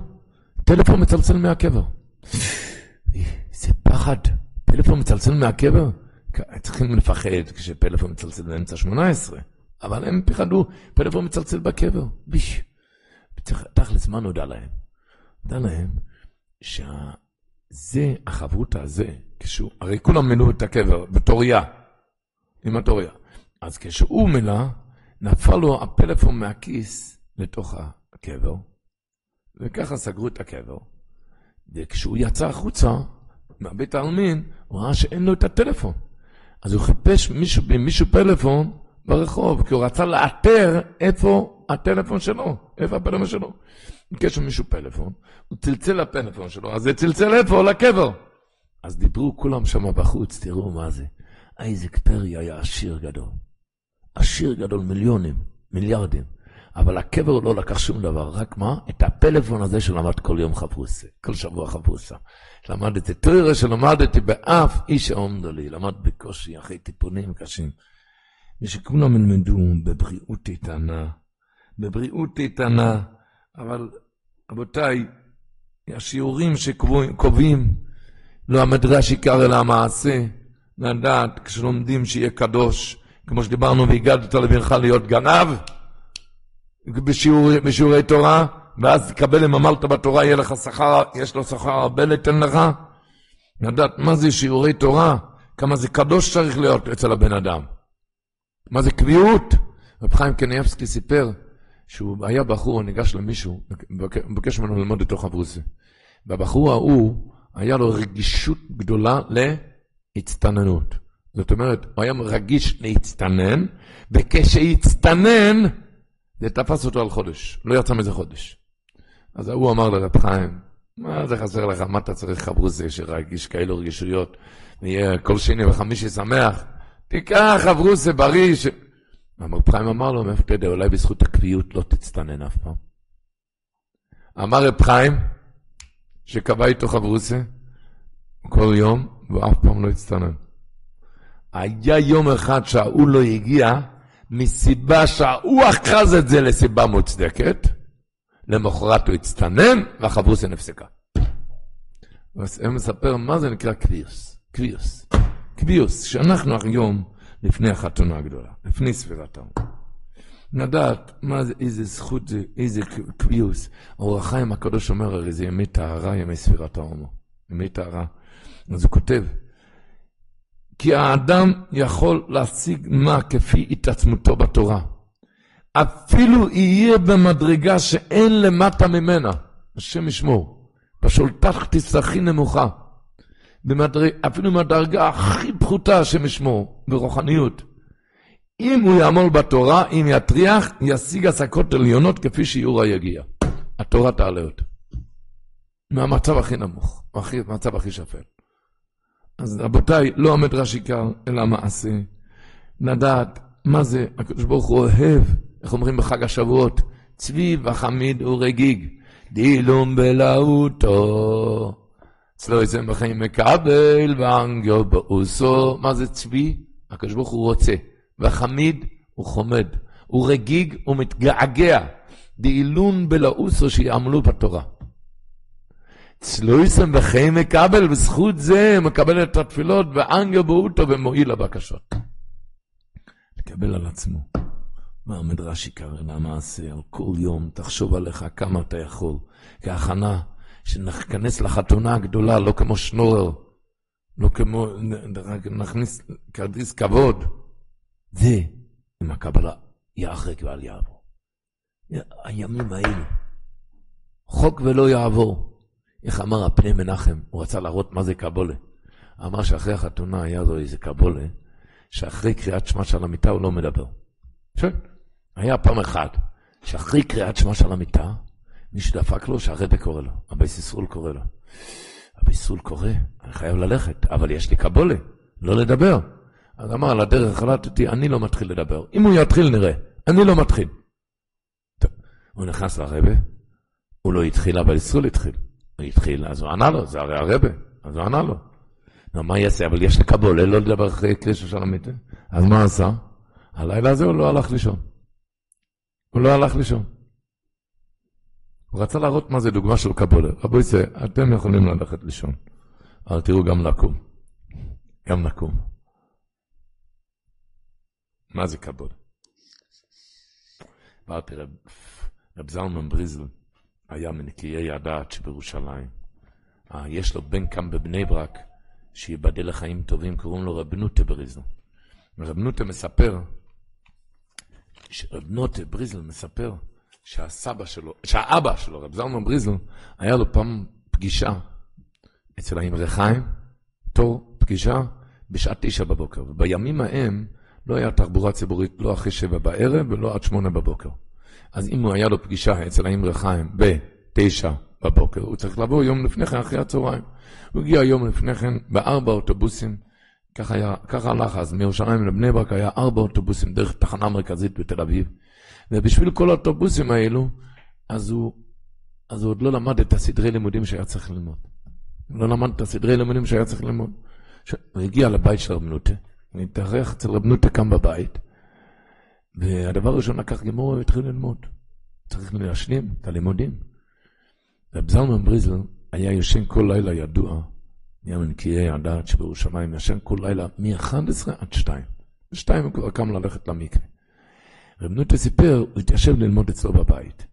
טלפון מצלצל מהקבר. זה פחד, טלפון מצלצל מהקבר? צריכים לפחד כשפלאפון מצלצל באמצע 18, אבל הם פחדו, פלאפון מצלצל בקבר. ביש. תכלס, מה נודע להם? נודע להם שזה, החברותא הזה, כשהוא, הרי כולם מילאו את הקבר בתוריה, עם התוריה. אז כשהוא מילא, נפל לו הפלאפון מהכיס לתוך הקבר, וככה סגרו את הקבר. וכשהוא יצא החוצה מהבית העלמין, הוא ראה שאין לו את הטלפון. אז הוא חיפש מישהו, מישהו פלאפון ברחוב, כי הוא רצה לאתר איפה הטלפון שלו, איפה הפלאפון שלו. ביקש מישהו פלאפון, הוא צלצל לפלאפון שלו, אז זה צלצל איפה? לקבר. אז דיברו כולם שם בחוץ, תראו מה זה. אייזק פרי היה עשיר גדול. עשיר גדול, מיליונים, מיליארדים. אבל הקבר לא לקח שום דבר, רק מה? את הפלאפון הזה שלמד כל יום חפרוסה, כל שבוע חפרוסה. למדתי תוירה שלמדתי באף איש העומדו לי, למד בקושי, אחרי טיפונים קשים. ושכולם ילמדו בבריאות איתנה, בבריאות איתנה, אבל רבותיי, השיעורים שקובעים, לא המדרש עיקר אלא המעשה, לדעת כשלומדים שיהיה קדוש, כמו שדיברנו והגדת לבנך להיות גנב בשיעור, בשיעורי תורה, ואז תקבל אם עמלת בתורה, יהיה לך שכר, יש לו שכר הרבה לתן לך. לדעת מה זה שיעורי תורה, כמה זה קדוש צריך להיות אצל הבן אדם. מה זה קביעות? רב חיים קניאבסקי סיפר שהוא היה בחור, ניגש למישהו, מבקש ממנו ללמוד את תוך הברוסי. והבחור ההוא, היה לו רגישות גדולה להצטננות. זאת אומרת, הוא היה רגיש להצטנן, וכשהצטנן, זה תפס אותו על חודש, לא יצא מזה חודש. אז ההוא אמר לרב חיים, מה זה חסר לך, מה אתה צריך חברוסי שרגיש כאלו רגישויות, ויהיה כל שני וחמישי שמח, תיקח חברוסי בריא. ש... רב חיים אמר לו, מאיפה אתה יודע, אולי בזכות הקביעות לא תצטנן אף פעם. אמר רב חיים, שקבע איתו חברוסי כל יום, והוא אף פעם לא הצטנן. היה יום אחד שההוא לא הגיע, מסיבה שההוא אחז את זה לסיבה מוצדקת, למחרת הוא הצטנן, והחברוסיה נפסקה. הוא מספר מה זה נקרא קביוס. קביוס. קביוס, שאנחנו היום לפני החתונה הגדולה, לפני ספירת העם. לדעת מה זה, איזה זכות זה, איזה קביוס. אור החיים הקדוש אומר, הרי זה ימי טהרה, ימי ספירת ההומו. ימי טהרה. אז הוא כותב, כי האדם יכול להשיג מה כפי התעצמותו בתורה. אפילו יהיה במדרגה שאין למטה ממנה, השם ישמור, בשולטך תצטרכי נמוכה. במדרג, אפילו מהדרגה הכי פחותה, השם ישמור, ברוחניות. אם הוא יעמול בתורה, אם יטריח, ישיג השגות עליונות כפי שיעורה יגיע. התורה תעלה אותו. מהמצב הכי נמוך, מהמצב הכי שפל. אז רבותיי, לא המדרש עיקר, אלא המעשה. לדעת מה זה, הקדוש ברוך הוא אוהב, איך אומרים בחג השבועות, צבי וחמיד ורגיג, דילום בלהוטו. אצלו איזה בחיים מקבל ואנגיו באוסו. מה זה צבי? הקדוש ברוך הוא רוצה. וחמיד הוא חומד. הוא רגיג ומתגעגע. דאילון בלאוסו שיעמלו בתורה. צלויסם בחי מקבל, בזכות זה מקבל את התפילות ואנגו באוטו ומועיל לבקשות. לקבל על עצמו. מה המדרש יקרא למעשה, על כל יום, תחשוב עליך כמה אתה יכול, כהכנה, שניכנס לחתונה הגדולה, לא כמו שנורר, לא כמו, נכניס כרטיס כבוד. זה, אם הקבלה יאחרק ואל יעבור. הימים האלו, חוק ולא יעבור. איך אמר הפני מנחם, הוא רצה להראות מה זה קבולה. אמר שאחרי החתונה היה לו איזה קבולה, שאחרי קריאת שמע של המיטה הוא לא מדבר. שואל, היה פעם אחת, שאחרי קריאת שמע של המיטה, מישהו דפק לו שהרבה קורא לו, אבי סיסרול קורא לו. אבי סיסרול קורא, אני חייב ללכת, אבל יש לי קבולה, לא לדבר. אז אמר, על הדרך החלטתי, אני לא מתחיל לדבר. אם הוא יתחיל, נראה. אני לא מתחיל. טוב, הוא נכנס לרבה, הוא לא התחיל, אבל ישראל התחיל. התחיל, אז הוא ענה לו, זה הרי הרבה, אז הוא ענה לו. מה יעשה? אבל יש לקבולה, לא לדבר אחרי קרישה של המיטה. אז מה עשה? הלילה הזה הוא לא הלך לישון. הוא לא הלך לישון. הוא רצה להראות מה זה דוגמה של קבולה. רבו יצא, אתם יכולים ללכת לישון, אבל תראו גם לקום. גם לקום. מה זה קבולה? אמרתי, רב זלמן בריזל היה מנקיי הדעת שבירושלים. אה, יש לו בן קם בבני ברק, שייבדל לחיים טובים, קוראים לו רב נוטה בריזל. רב נוטה מספר, רב נוטה בריזל מספר, שהסבא שלו, שהאבא שלו, רב זלמן בריזל, היה לו פעם פגישה אצל האמרי חיים, תור פגישה בשעת תשע בבוקר. ובימים ההם לא היה תחבורה ציבורית לא אחרי שבע בערב ולא עד שמונה בבוקר. אז אם הוא היה לו פגישה אצל האמרי חיים בתשע בבוקר, הוא צריך לבוא יום לפני כן, אחרי הצהריים. הוא הגיע יום לפני כן בארבע אוטובוסים, ככה, היה, ככה הלך אז, מירושלים לבני ברק היה ארבע אוטובוסים דרך תחנה מרכזית בתל אביב. ובשביל כל האוטובוסים האלו, אז הוא, אז הוא עוד לא למד את הסדרי לימודים שהיה צריך ללמוד. לא למד את הסדרי לימודים שהיה צריך ללמוד. הוא הגיע לבית של רב נוטה, הוא התארח אצל רב נוטה כאן בבית, והדבר הראשון לקח גמור והתחיל ללמוד. צריך להשלים את הלימודים. רב זלמן בריזל היה ישן כל לילה ידוע, נהיה מנקיי הדעת שבירושלים, ישן כל לילה מ-11 עד 2. ב-2 הוא כבר קם ללכת למקווה. רב נוטה סיפר, הוא התיישב ללמוד אצלו בבית.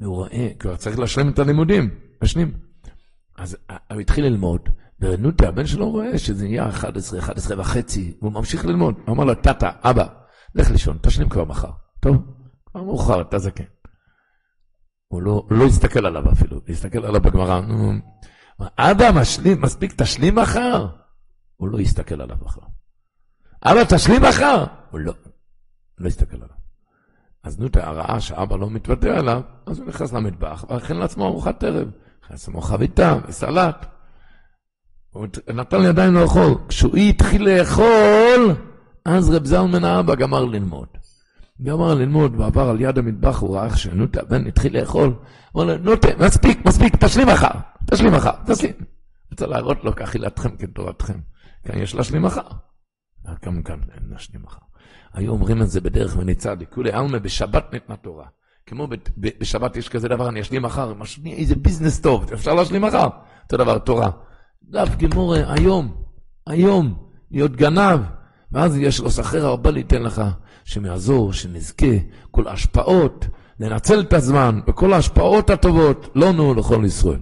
והוא רואה, כבר צריך להשלים את הלימודים, משלים. אז הוא התחיל ללמוד, ורנוטה, הבן שלו רואה שזה נהיה 11, 11 וחצי, והוא ממשיך ללמוד. הוא אמר לו, טאטה, אבא, לך לישון, תשלים כבר מחר. טוב, כבר מאוחר, אתה זקן. הוא לא, לא הסתכל עליו אפילו, הסתכל עליו בגמרא, נו, אבא, משלים, מספיק, תשלים מחר. הוא לא הסתכל עליו מחר. אבא, תשלים מחר. הוא לא, לא הסתכל עליו. אז נו, ראה שאבא לא מתוותר עליו, אז הוא נכנס למטבח, והכין לעצמו ארוחת ערב. נכנס לעצמו חביתה וסלט. הוא נתן לי עדיין לאכול. כשהוא התחיל לאכול, אז רב זלמן האבא גמר ללמוד. גמר ללמוד ועבר על יד המטבח, הוא ראה איך שנוטה, הבן התחיל לאכול. אמר לו, נוטה, מספיק, מספיק, תשלים מחר, תשלים מחר, תשלים. רוצה להראות לו, כאכילתכם כתורתכם. כאן יש להשלים מחר. גם כאן להשלים מחר. היו אומרים את זה בדרך מניצה, לכולי עלמא בשבת ניתנה תורה. כמו בשבת יש כזה דבר, אני אשלים מחר, משלים איזה ביזנס טוב, אפשר להשלים מחר. אותו דבר, תורה. דף גמורה, היום, היום, להיות גנב, ואז יש לו שכר הרבה ליתן לך, שמעזור, שנזכה, כל ההשפעות, לנצל את הזמן, וכל ההשפעות הטובות, לא נו לכל ישראל.